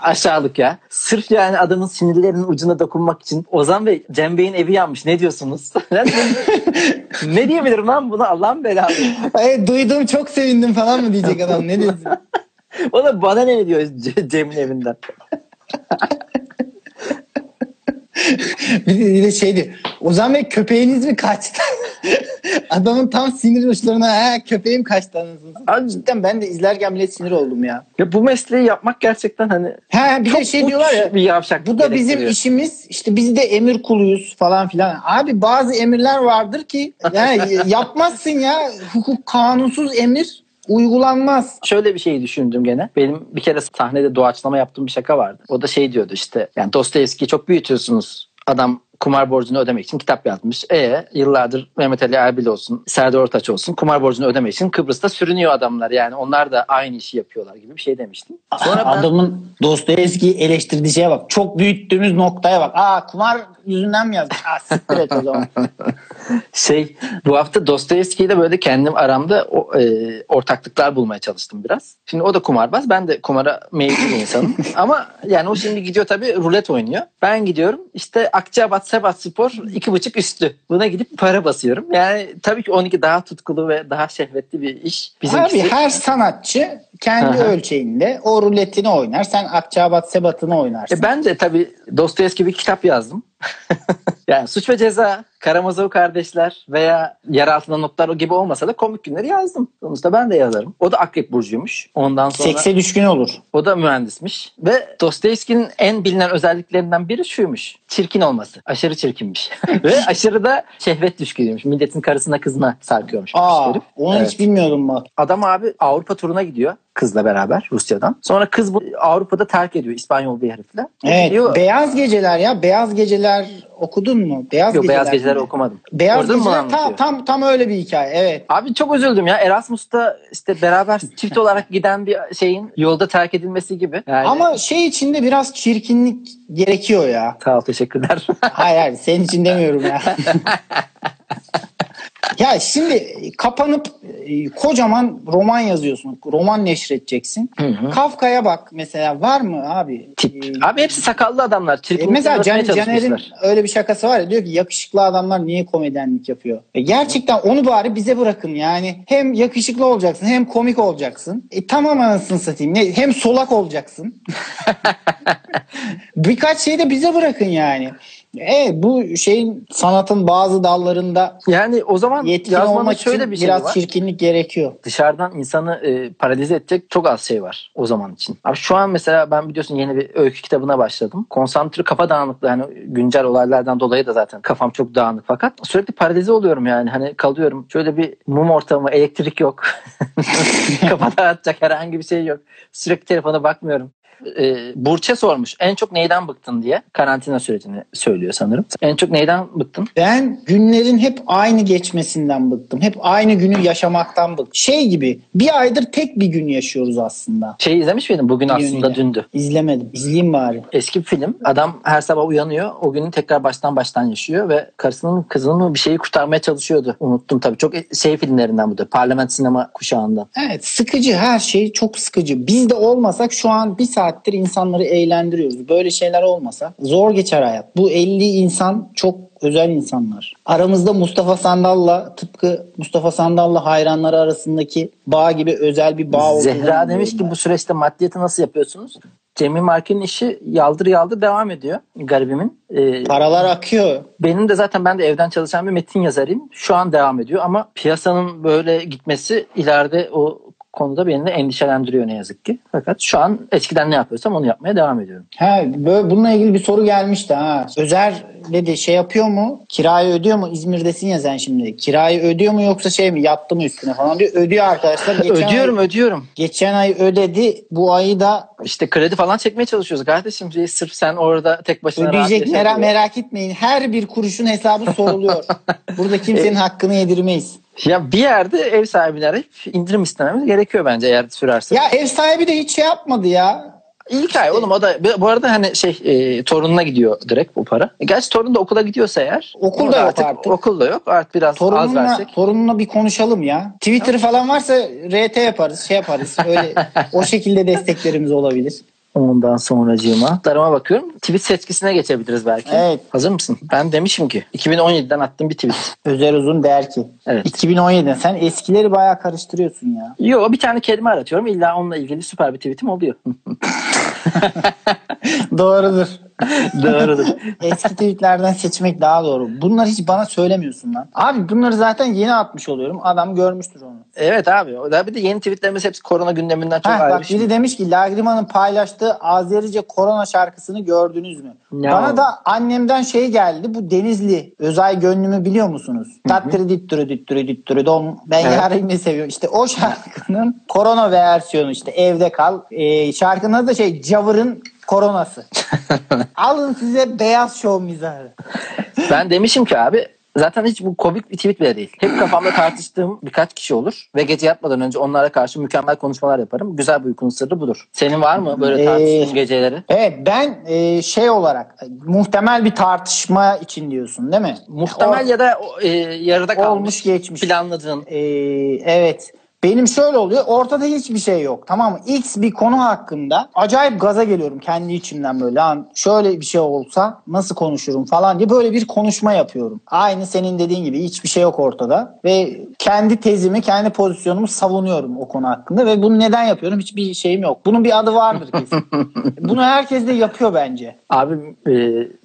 aşağılık ya. Sırf yani adamın sinirlerinin ucuna dokunmak için Ozan Bey Cem Bey'in evi yanmış. Ne diyorsunuz? ne diyebilirim lan buna Allah'ın belası. Ay, duydum çok sevindim falan mı diyecek adam ne diyorsun? O da bana ne diyor Ce- Cem'in evinden. Bir, de, bir de şeydi. Ozan Bey köpeğiniz mi kaçtı? Adamın tam sinir uçlarına ha, köpeğim kaçtı anasını. Abi- Cidden ben de izlerken bile sinir oldum ya. Ya bu mesleği yapmak gerçekten hani Ha bir de şey diyorlar ya bir yavşak bu da bizim işimiz işte biz de emir kuluyuz falan filan. Abi bazı emirler vardır ki yani yapmazsın ya hukuk kanunsuz emir uygulanmaz. Şöyle bir şey düşündüm gene. Benim bir kere sahnede doğaçlama yaptığım bir şaka vardı. O da şey diyordu işte yani Dostoyevski'yi çok büyütüyorsunuz. Adam kumar borcunu ödemek için kitap yazmış. E yıllardır Mehmet Ali Erbil olsun, Serdar Ortaç olsun kumar borcunu ödemek için Kıbrıs'ta sürünüyor adamlar. Yani onlar da aynı işi yapıyorlar gibi bir şey demiştim. Sonra ben Adamın Dostoyevski'yi eleştirdiği şeye bak. Çok büyüttüğümüz noktaya bak. Aa kumar yüzünden mi yazmış? Aa siktir et o zaman. şey bu hafta Dostoyevski'yle böyle kendim aramda o, e, ortaklıklar bulmaya çalıştım biraz. Şimdi o da kumarbaz. Ben de kumara meyilli bir insanım. Ama yani o şimdi gidiyor tabii rulet oynuyor. Ben gidiyorum işte Akçabat Sebat Spor iki buçuk üstü. Buna gidip para basıyorum. Yani tabii ki 12 daha tutkulu ve daha şehvetli bir iş. Bizimkisi Abi her sanatçı kendi Aha. ölçeğinde o ruletini oynar. Sen Akçabat Sebat'ını oynarsın. E ben de tabii Dostoyevski bir kitap yazdım. yani Suç ve Ceza, Karamazov Kardeşler veya Yer Altında Notlar gibi olmasa da komik günleri yazdım. Sonuçta ben de yazarım. O da Akrep Burcu'ymuş. Ondan sonra Sekse düşkün olur. o da mühendismiş. Ve Dostoyevski'nin en bilinen özelliklerinden biri şuymuş. Çirkin olması. Aşırı çirkinmiş. ve aşırı da şehvet düşkünüymüş. Milletin karısına kızına sarkıyormuş. Aa, onu Evet. hiç bilmiyordum bak. Adam abi Avrupa turuna gidiyor kızla beraber Rusya'dan. Sonra kız bu Avrupa'da terk ediyor İspanyol bir herifle. Evet, Gidiyor- Beyaz Geceler ya. Beyaz Geceler okudun mu? Beyaz Yok Geceler. Beyaz Geceleri mi? okumadım. Beyaz Orada Geceler tam, tam tam öyle bir hikaye. Evet. Abi çok üzüldüm ya. Erasmus'ta işte beraber çift olarak giden bir şeyin yolda terk edilmesi gibi. Yani, Ama şey içinde biraz çirkinlik gerekiyor ya. Sağ ol teşekkürler. Hayır hayır senin için demiyorum ya. ya şimdi kapanıp e, kocaman roman yazıyorsun. Roman neşredeceksin. Kafka'ya bak mesela var mı abi? Tip. Ee, Abi hepsi sakallı adamlar. E, mesela Can, Caner'in öyle bir şakası var ya diyor ki yakışıklı adamlar niye komedyenlik yapıyor? E gerçekten onu bari bize bırakın yani. Hem yakışıklı olacaksın hem komik olacaksın. E tamam anasını satayım. Ne, hem solak olacaksın. Birkaç şey de bize bırakın yani. E bu şeyin sanatın bazı dallarında Yani o zaman yetkin olmak şöyle bir şey biraz var. çirkinlik gerekiyor. Dışarıdan insanı e, paralize edecek çok az şey var o zaman için. Abi şu an mesela ben biliyorsun yeni bir öykü kitabına başladım. Konsantre kafa dağınıklığı hani güncel olaylardan dolayı da zaten kafam çok dağınık fakat sürekli paralize oluyorum yani hani kalıyorum. Şöyle bir mum ortamı, elektrik yok. kafa dağıtacak herhangi bir şey yok. Sürekli telefona bakmıyorum. E, Burç'e sormuş en çok neyden bıktın diye karantina sürecini söylüyor sanırım. En çok neyden bıktın? Ben günlerin hep aynı geçmesinden bıktım. Hep aynı günü yaşamaktan bıktım. Şey gibi bir aydır tek bir gün yaşıyoruz aslında. Şey izlemiş miydin? Bugün Bir aslında yönüyle. dündü. İzlemedim. İzleyeyim bari. Eski bir film. Adam her sabah uyanıyor. O günü tekrar baştan baştan yaşıyor ve karısının kızının bir şeyi kurtarmaya çalışıyordu. Unuttum tabii. Çok şey filmlerinden bu da. Parlament sinema kuşağından. Evet sıkıcı her şey çok sıkıcı. Biz de olmasak şu an bir saattir insanları eğlendiriyoruz. Böyle şeyler olmasa zor geçer hayat. Bu 50 insan çok özel insanlar. Aramızda Mustafa Sandal'la tıpkı Mustafa Sandal'la hayranları arasındaki bağ gibi özel bir bağ olduğunu Zehra demiş ki bu süreçte maddiyatı nasıl yapıyorsunuz? Cemil Markin'in işi yaldır yaldır devam ediyor. Garibimin. Ee. Paralar akıyor. benim de zaten ben de evden çalışan bir metin yazarıyım. Şu an devam ediyor ama piyasanın böyle gitmesi ileride o konuda beni de endişelendiriyor ne yazık ki. Fakat şu an eskiden ne yapıyorsam onu yapmaya devam ediyorum. Ha, böyle bununla ilgili bir soru gelmişti ha. Özer dedi şey yapıyor mu? Kirayı ödüyor mu? İzmir'desin ya sen şimdi. Kirayı ödüyor mu yoksa şey mi? Yattı mı üstüne falan diyor. Ödüyor arkadaşlar. Geçen ödüyorum Ay, ödüyorum. geçen ay ödedi. Bu ayı da İşte kredi falan çekmeye çalışıyoruz kardeşim. Şey, Sırf sen orada tek başına ödeyecek. Merak, merak etmeyin. Her bir kuruşun hesabı soruluyor. Burada kimsenin hakkını yedirmeyiz. Ya bir yerde ev sahibini arayıp indirim istememiz gerekiyor bence eğer sürerse. Ya ev sahibi de hiç şey yapmadı ya. İlk ay oğlum o da bu arada hani şey e, torununa gidiyor direkt bu para. E, gerçi torun da okula gidiyorsa eğer. Okul da yok artık. Okul da yok. Artık biraz az Torununla, versek. torununla bir konuşalım ya. Twitter falan varsa RT yaparız, şey yaparız. Öyle o şekilde desteklerimiz olabilir. Ondan sonracığıma. Darıma bakıyorum. Tweet seçkisine geçebiliriz belki. Evet. Hazır mısın? Ben demişim ki 2017'den attığım bir tweet. Özer Uzun der ki. Evet. 2017'den sen eskileri bayağı karıştırıyorsun ya. Yo bir tane kelime aratıyorum. İlla onunla ilgili süper bir tweetim oluyor. Doğrudur. Doğrudur. Eski tweetlerden seçmek daha doğru. Bunları hiç bana söylemiyorsun lan. Abi bunları zaten yeni atmış oluyorum. Adam görmüştür onu. Evet abi. O da bir de yeni tweetlerimiz hepsi korona gündeminden çok Heh, ayrı bak bir şey. biri demiş ki Lagrima'nın paylaştığı Azerice korona şarkısını gördünüz mü? Ya. Bana da annemden şey geldi. Bu Denizli Özay Gönlümü biliyor musunuz? Tattırı dittürü dittürü dittürü dom. Ben Evet. yarimi seviyorum. İşte o şarkının korona versiyonu işte evde kal. Ee, şarkının adı da şey Cavır'ın koronası. Alın size beyaz şov mizahı. Ben demişim ki abi zaten hiç bu komik bir tweet bile değil. Hep kafamda tartıştığım birkaç kişi olur ve gece yatmadan önce onlara karşı mükemmel konuşmalar yaparım. Güzel bir uykunun sırrı budur. Senin var mı böyle Ee, tartıştığın geceleri? Evet ben e, şey olarak muhtemel bir tartışma için diyorsun değil mi? Muhtemel ya da o, e, yarıda kalmış. Olmuş geçmiş. Planladığın. Ee, evet. Benim şöyle oluyor. Ortada hiçbir şey yok. Tamam mı? X bir konu hakkında acayip gaza geliyorum kendi içimden böyle. Lan şöyle bir şey olsa nasıl konuşurum falan diye böyle bir konuşma yapıyorum. Aynı senin dediğin gibi hiçbir şey yok ortada. Ve kendi tezimi, kendi pozisyonumu savunuyorum o konu hakkında. Ve bunu neden yapıyorum? Hiçbir şeyim yok. Bunun bir adı vardır kesin. bunu herkes de yapıyor bence. Abi e,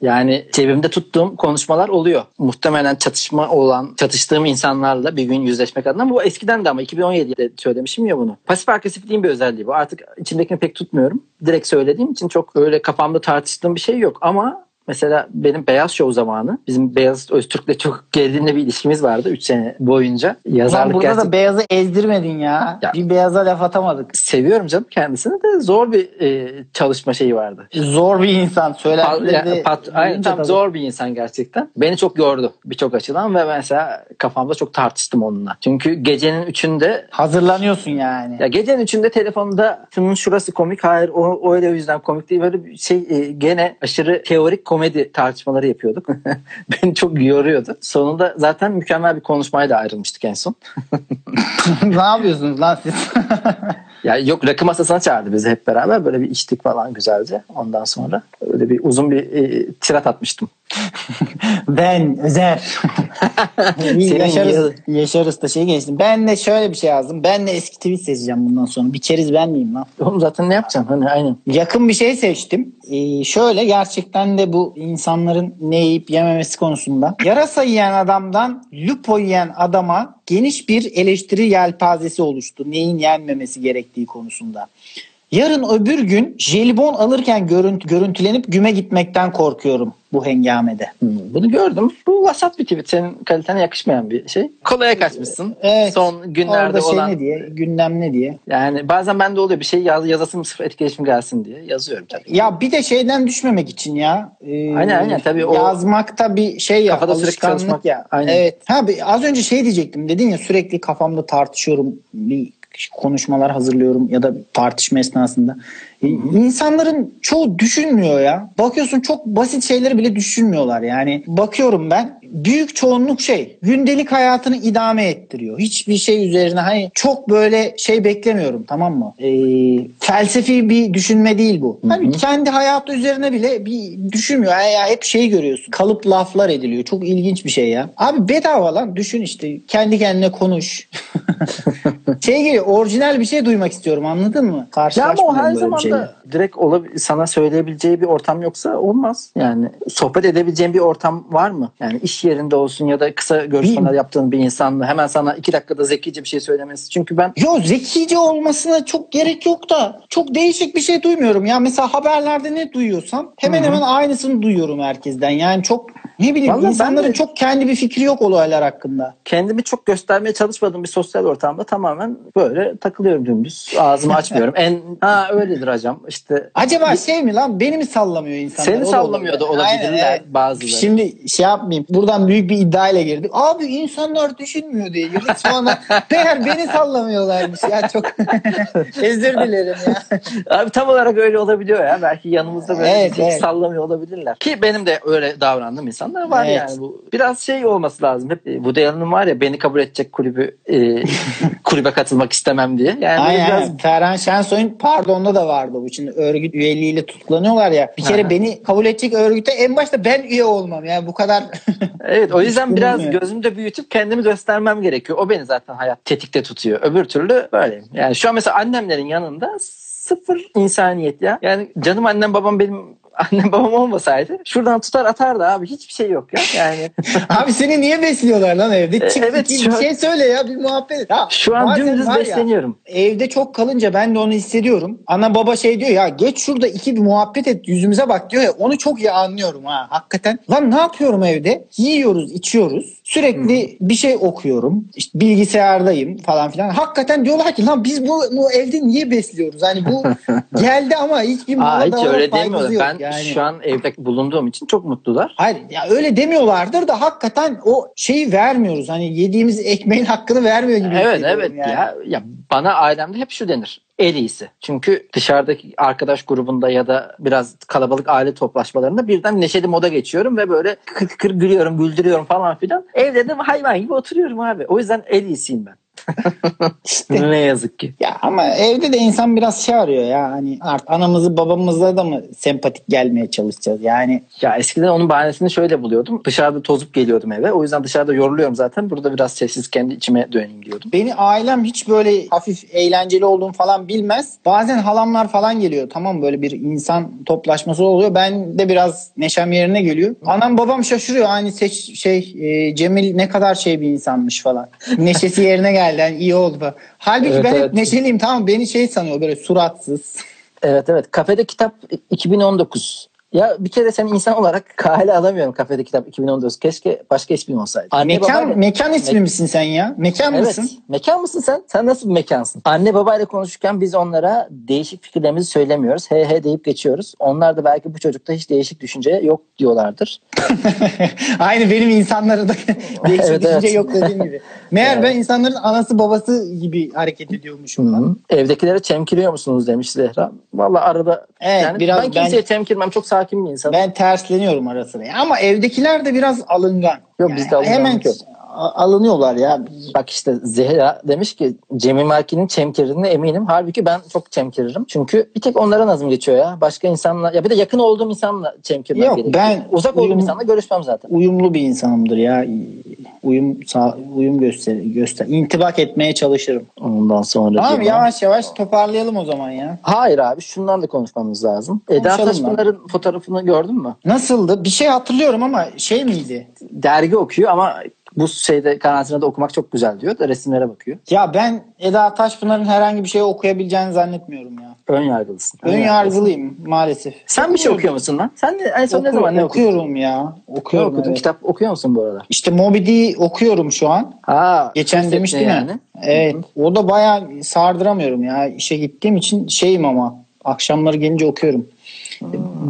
yani cebimde tuttuğum konuşmalar oluyor. Muhtemelen çatışma olan, çatıştığım insanlarla bir gün yüzleşmek adına. Bu eskiden de ama 2017'de söylemişim ya bunu. Pasif agresifliğin bir özelliği bu. Artık içimdekini pek tutmuyorum. Direkt söylediğim için çok öyle kafamda tartıştığım bir şey yok. Ama Mesela benim Beyaz Show zamanı bizim Beyaz Öztürk'le çok gerilimli bir ilişkimiz vardı 3 sene boyunca. Ulan Yazarlık burada gerçekten da beyazı ezdirmedin ya. Ya. Bir beyaza laf atamadık. seviyorum canım kendisini de zor bir e, çalışma şeyi vardı. Zor bir insan. Pat, aynen, tam tabii. zor bir insan gerçekten. Beni çok yordu birçok açıdan ve mesela kafamda çok tartıştım onunla. Çünkü gecenin üçünde Hazırlanıyorsun yani. ya gecenin üçünde telefonda şunun şurası komik hayır o, o öyle o yüzden komik değil böyle bir şey e, gene aşırı teorik komedi tartışmaları yapıyorduk. Beni çok yoruyordu. Sonunda zaten mükemmel bir konuşmayla ayrılmıştık en son. ne yapıyorsunuz lan siz? Ya yok rakı masasına çağırdı bizi hep beraber böyle bir içtik falan güzelce. Ondan sonra öyle bir uzun bir e, tirat atmıştım. ben Özer. Yaşarız, yaşarız da şey geçtim. Ben de şöyle bir şey yazdım. Ben de eski tweet seçeceğim bundan sonra. Bir keriz ben miyim lan? Oğlum zaten ne yapacaksın? Hani aynen. Yakın bir şey seçtim. Ee, şöyle gerçekten de bu insanların ne yiyip yememesi konusunda. Yarasa yiyen adamdan lupo yiyen adama geniş bir eleştiri yelpazesi oluştu. Neyin yenmemesi gerektiği konusunda. Yarın öbür gün jelibon alırken görüntü, görüntülenip güme gitmekten korkuyorum bu hengamede. Hmm, Bunu gördüm. Bu vasat bir tweet. Senin kalitene yakışmayan bir şey. Kolaya kaçmışsın. Evet. Son günlerde Orada şey olan. ne diye, gündem ne diye. Yani bazen bende oluyor bir şey yaz, yazasım sırf etkileşim gelsin diye yazıyorum tabii. Ya bir de şeyden düşmemek için ya. Ee, Aynen, aynen. Tabii o- Yazmakta bir şey ya. Kafada sürekli çalışmak. ya. Aynen. Evet. Ha, az önce şey diyecektim. Dedin ya sürekli kafamda tartışıyorum. Bir konuşmalar hazırlıyorum ya da tartışma esnasında. İnsanların çoğu düşünmüyor ya. Bakıyorsun çok basit şeyleri bile düşünmüyorlar. Yani bakıyorum ben büyük çoğunluk şey gündelik hayatını idame ettiriyor. Hiçbir şey üzerine hani çok böyle şey beklemiyorum tamam mı? Ee, felsefi bir düşünme değil bu. Hani kendi hayatı üzerine bile bir düşünmüyor. Ya, ya hep şey görüyorsun. Kalıp laflar ediliyor. Çok ilginç bir şey ya. Abi bedava lan düşün işte kendi kendine konuş. şey gibi orijinal bir şey duymak istiyorum anladın mı? Ya ama o Karşılaşmıyorum her zaman şeyle. Da direkt sana söyleyebileceği bir ortam yoksa olmaz. Yani sohbet edebileceğin bir ortam var mı? Yani iş yerinde olsun ya da kısa görüşmeler yaptığın bir insanla hemen sana iki dakikada zekice bir şey söylemesi. Çünkü ben Yo zekice olmasına çok gerek yok da çok değişik bir şey duymuyorum. Ya mesela haberlerde ne duyuyorsam hemen hemen aynısını duyuyorum herkesten. Yani çok ne bileyim Vallahi insanların de- çok kendi bir fikri yok olaylar hakkında. kendimi çok göstermeye çalışmadığım bir sosyal ortamda tamamen böyle takılıyorum dümdüz. Ağzımı açmıyorum. en ha öyledir hocam. İşte Acaba şey mi lan beni mi sallamıyor insanlar? Seni O sallamıyor da olabilir. olabilirler Aynen, evet. bazıları. Şimdi şey yapmayayım. Buradan büyük bir iddiayla girdik. Abi insanlar düşünmüyor diye girdik. Sonra meğer beni sallamıyorlarmış. Ya çok özür dilerim ya. Abi tam olarak öyle olabiliyor ya. Belki yanımızda böyle Evet, evet. sallamıyor olabilirler. Ki benim de öyle davrandığım insanlar var Evet. yani. Bu biraz şey olması lazım. Hep e, Woody Allen'ın var ya beni kabul edecek kulübü e, kulübe katılmak istemem diye. Yani Aynen. biraz. Ferhan Şensoy'un pardonda da vardı bu. Şimdi örgüt üyeliğiyle tutuklanıyorlar ya. Bir kere beni kabul edecek örgüte en başta ben üye olmam. Yani bu kadar Evet o yüzden biraz gözümde büyütüp kendimi göstermem gerekiyor. O beni zaten hayat tetikte tutuyor. Öbür türlü böyleyim. Yani şu an mesela annemlerin yanında sıfır insaniyet ya. Yani canım annem babam benim annem babam olmasaydı şuradan tutar atardı abi. Hiçbir şey yok ya. Yani Abi seni niye besliyorlar lan evde? Çık evet, bir, an- şey söyle ya bir muhabbet. et. Ha, şu an dümdüz var ya, besleniyorum. evde çok kalınca ben de onu hissediyorum. Ana baba şey diyor ya geç şurada iki bir muhabbet et yüzümüze bak diyor ya onu çok iyi anlıyorum ha hakikaten. Lan ne yapıyorum evde? Yiyoruz içiyoruz. Sürekli bir şey okuyorum. İşte bilgisayardayım falan filan. Hakikaten diyorlar ki lan biz bu, bu evde niye besliyoruz? Hani bu geldi ama hiçbir Aa, hiç öyle demiyorlar. yok. Ben yani. şu an evde bulunduğum için çok mutlular. Hayır ya öyle demiyorlardır da hakikaten o şeyi vermiyoruz. Hani yediğimiz ekmeğin hakkını vermiyor gibi. Evet evet yani. ya, ya bana ailemde hep şu denir. En iyisi. Çünkü dışarıdaki arkadaş grubunda ya da biraz kalabalık aile toplaşmalarında birden neşeli moda geçiyorum ve böyle kıkır kıkır gülüyorum, güldürüyorum falan filan. Evde de hayvan gibi oturuyorum abi. O yüzden en iyisiyim ben. İşte. ne yazık ki. Ya ama evde de insan biraz şey arıyor ya hani artık anamızı babamızla da mı sempatik gelmeye çalışacağız yani Ya eskiden onun bahanesini şöyle buluyordum. Dışarıda tozup geliyordum eve. O yüzden dışarıda yoruluyorum zaten. Burada biraz sessiz kendi içime döneyim diyordum. beni ailem hiç böyle hafif eğlenceli olduğumu falan bilmez. Bazen halamlar falan geliyor tamam böyle bir insan toplaşması oluyor. Ben de biraz neşem yerine geliyor. Anam babam şaşırıyor hani seç, şey e, Cemil ne kadar şey bir insanmış falan. Neşesi yerine geldi yani iyi oldu. Halbuki Evet, ben evet. hep neşeliyim tamam beni şey sanıyor böyle suratsız. Evet evet. Kafede kitap 2019. Ya bir kere sen insan olarak kale alamıyorum kafede kitap 2019. Keşke başka ismin olsaydı. Anne mekan babayla- mekan ismi misin sen ya? Mekan Evet. mısın? Mekan mısın sen? Sen nasıl bir mekansın? Anne babayla konuşurken biz onlara değişik fikirlerimizi söylemiyoruz. He he deyip geçiyoruz. Onlar da belki bu çocukta hiç değişik düşünce yok diyorlardır. Aynı benim insanlara da değişik Evet, düşünce evet. yok dediğim gibi. Meğer Evet. ben insanların anası babası gibi hareket ediyormuşum. lan. Evdekilere çemkiriyor musunuz demiş Zehra. Valla arada Evet, yani biraz ben kimseye ben- çemkirmem. Çok sakin bir insanım. Ben tersleniyorum ara sıra. Ama evdekiler de biraz alıngan. Yok, bizde alınganlık Hemen yok. Alınıyorlar ya. Bak işte Zehra demiş ki Cemil Marki'nin çemkirdiğine eminim. Halbuki ben çok çemkiririm. Çünkü bir tek onlara nazım geçiyor ya. Başka insanla ya bir de yakın olduğum insanla çemkirmem Yok, gerekiyor. ben Uzak olduğum uyum- insanla görüşmem zaten. Uyumlu bir insanımdır ya. Uyum sağ, uyum göster göster. intibak etmeye çalışırım. Ondan sonra Tamam yavaş yavaş toparlayalım o zaman ya. Hayır abi şundan da konuşmamız lazım. Eda Taşpınar'ın fotoğrafını gördün mü? Nasıldı? Bir şey hatırlıyorum ama şey miydi? Dergi okuyor ama bu şeyde karantinada okumak çok güzel diyor da resimlere bakıyor. Ya ben Eda Taşpınar'ın herhangi bir şey okuyabileceğini zannetmiyorum ya. Ön yargılısın. Ön yargılıyım maalesef. Sen bir şey okuyor musun lan? Sen de en son ne Oku- zaman ne okudun? okuyorum ya. Ne Okuyorum. okudun? evet. Kitap okuyor musun bu aralar? İşte Moby Dick okuyorum şu an. Ha, Geçen demiştim yani. ya. Evet. O da bayağı sardıramıyorum ya. İşe gittiğim için şeyim ama akşamları gelince okuyorum.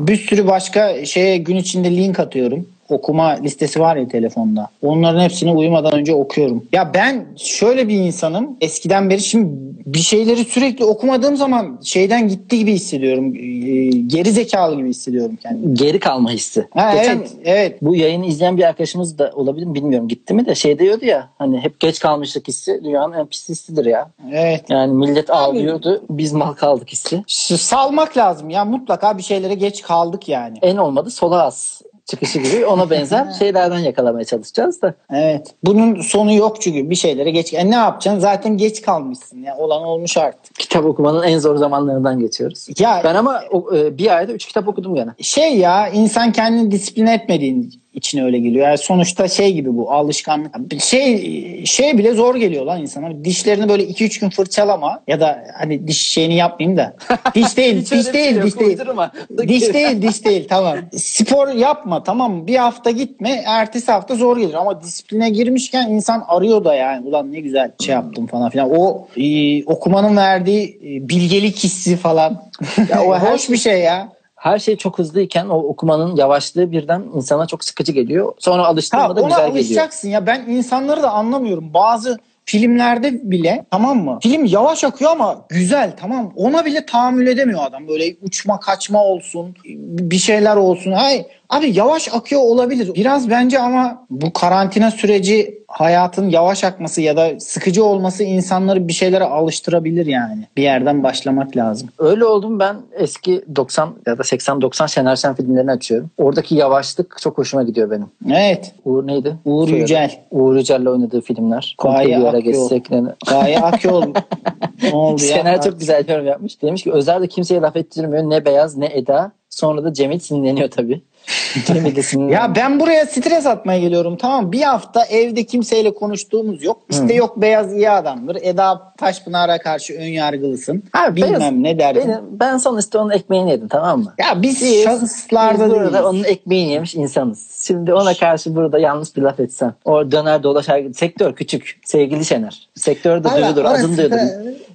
Bir sürü başka şeye gün içinde link atıyorum. Okuma listesi var ya telefonda. Onların hepsini uyumadan önce okuyorum. Ya ben şöyle bir insanım. Eskiden beri şimdi bir şeyleri sürekli okumadığım zaman şeyden gitti gibi hissediyorum. Ee, Geri zekalı gibi hissediyorum kendimi. Geri kalma hissi. Ha, Geçen evet, evet. bu yayını izleyen bir arkadaşımız da olabilir mi bilmiyorum. Gitti mi de şey diyordu ya hani hep geç kalmışlık hissi dünyanın en pis hissidir ya. Evet. Yani millet ağlıyordu biz mal kaldık hissi. Şu salmak lazım ya mutlaka bir şeylere geç kaldık yani. En olmadı sola as çıkışı gibi ona benzer şeylerden yakalamaya çalışacağız da. Evet. Bunun sonu yok çünkü bir şeylere geç. E ne yapacaksın? Zaten geç kalmışsın ya. Olan olmuş artık. Kitap okumanın en zor zamanlarından geçiyoruz. Ya Ben ama o, e, bir ayda üç kitap okudum gene. şey ya insan kendini disiplin etmediğin için öyle geliyor. Yani sonuçta şey gibi bu alışkanlık. Şey şey bile zor geliyor lan insana. Dişlerini böyle 2-3 gün fırçalama ya da hani diş şeyini yapmayayım da. Diş değil, diş şey değil, yok, diş değil. Diş değil, diş değil. Tamam. Spor yapma tamam mı? Bir hafta gitme, ertesi hafta zor gelir ama disipline girmişken insan arıyor da yani ulan ne güzel şey yaptım falan filan. O e, okumanın verdiği e, bilgelik hissi falan. Ya o hoş bir şey ya. Her şey çok hızlıyken o okumanın yavaşlığı birden insana çok sıkıcı geliyor. Sonra Ha, alıştığında da ona güzel geliyor. alışacaksın ya. Ben insanları da anlamıyorum. Bazı filmlerde bile tamam mı? Film yavaş akıyor ama güzel tamam? Ona bile tahammül edemiyor adam. Böyle uçma kaçma olsun bir şeyler olsun. Ay abi yavaş akıyor olabilir. Biraz bence ama bu karantina süreci hayatın yavaş akması ya da sıkıcı olması insanları bir şeylere alıştırabilir yani. Bir yerden başlamak lazım. Öyle oldum ben eski 90 ya da 80-90 Şener Şen filmlerini açıyorum. Oradaki yavaşlık çok hoşuma gidiyor benim. Evet. Uğur neydi? Uğur Söyle. Yücel. Uğur Yücel'le oynadığı filmler. Komple bir ara geçsek. Gaye Akyol Ne oldu ya? Şener çok güzel yorum yapmış. Demiş ki Özer de kimseye laf ettirmiyor. Ne Beyaz ne Eda. Sonra da Cemil sinirleniyor tabii. Cemil de sinirleniyor. Ya ben buraya stres atmaya geliyorum tamam Bir hafta evde kimseyle konuştuğumuz yok. İşte yok Beyaz iyi adamdır. Eda Taşpınar'a karşı ön yargılısın. Abi Bilmem Beyaz- ne dersin. Benim, ben sonuçta onun ekmeğini yedim tamam mı? Ya biz Biz, şahıslarda biz burada değiliz. onun ekmeğini yemiş insanız. Şimdi ona karşı burada yanlış bir laf etsen. O döner dolaşar. Sektör küçük. Sevgili Şener. Sektörde Valla duyulur. Adım duyulur.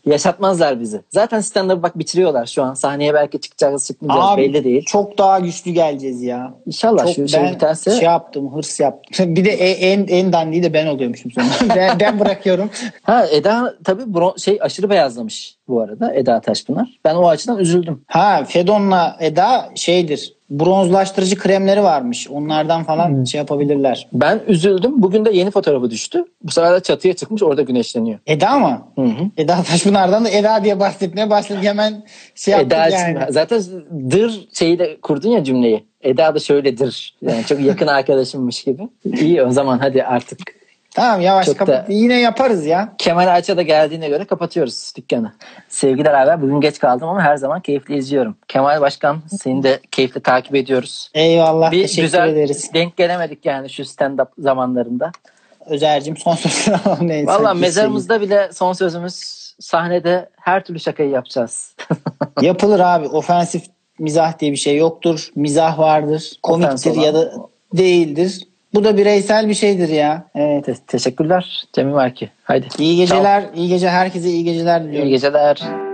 Yaşatmazlar bizi. Zaten stand bak bitiriyorlar şu an. Sahneye belki çıkacağız çıkmayacağız Abi, belli değil. Çok daha güçlü geleceğiz ya. İnşallah Çok şu şey ben biterse. şey yaptım, hırs yaptım. Bir de e- en en dandiği de ben oluyormuşum sonra. ben, ben bırakıyorum. Ha Eda tabii bron- şey aşırı beyazlamış bu arada Eda Taşpınar. Ben o açıdan üzüldüm. Ha Fedon'la Eda şeydir. Bronzlaştırıcı kremleri varmış. Onlardan falan Hmm. şey yapabilirler. Ben üzüldüm. Bugün de yeni fotoğrafı düştü. Bu sefer de çatıya çıkmış orada güneşleniyor. Eda mı? Hı hı. Eda Taşpınar'dan da Eda diye bahsetmeye başladık. Hemen şey yaptık Eda yani. zaten dır şeyi de kurdun ya cümleyi. Eda da şöyledir. Yani çok yakın arkadaşımmış gibi. İyi o zaman hadi artık. Tamam yavaş Çok kapat. da- Yine yaparız ya. Kemal Ayça da geldiğine göre kapatıyoruz dükkanı. Sevgiler abi bugün geç kaldım ama her zaman keyifli izliyorum. Kemal Başkan seni de keyifli takip ediyoruz. Eyvallah. Bir teşekkür güzel ederiz. denk gelemedik yani şu stand-up zamanlarında. Özer'cim son sözünü alalım. Neyse, Valla mezarımızda bile son sözümüz sahnede her türlü şakayı yapacağız. Yapılır abi. Ofensif mizah diye bir şey yoktur. Mizah vardır. Komiktir ya da değildir. Bu da bireysel bir şeydir ya. Evet. Te- teşekkürler Cemil Marki. Haydi. İyi geceler. iyi gece herkese iyi geceler diliyorum. İyi geceler.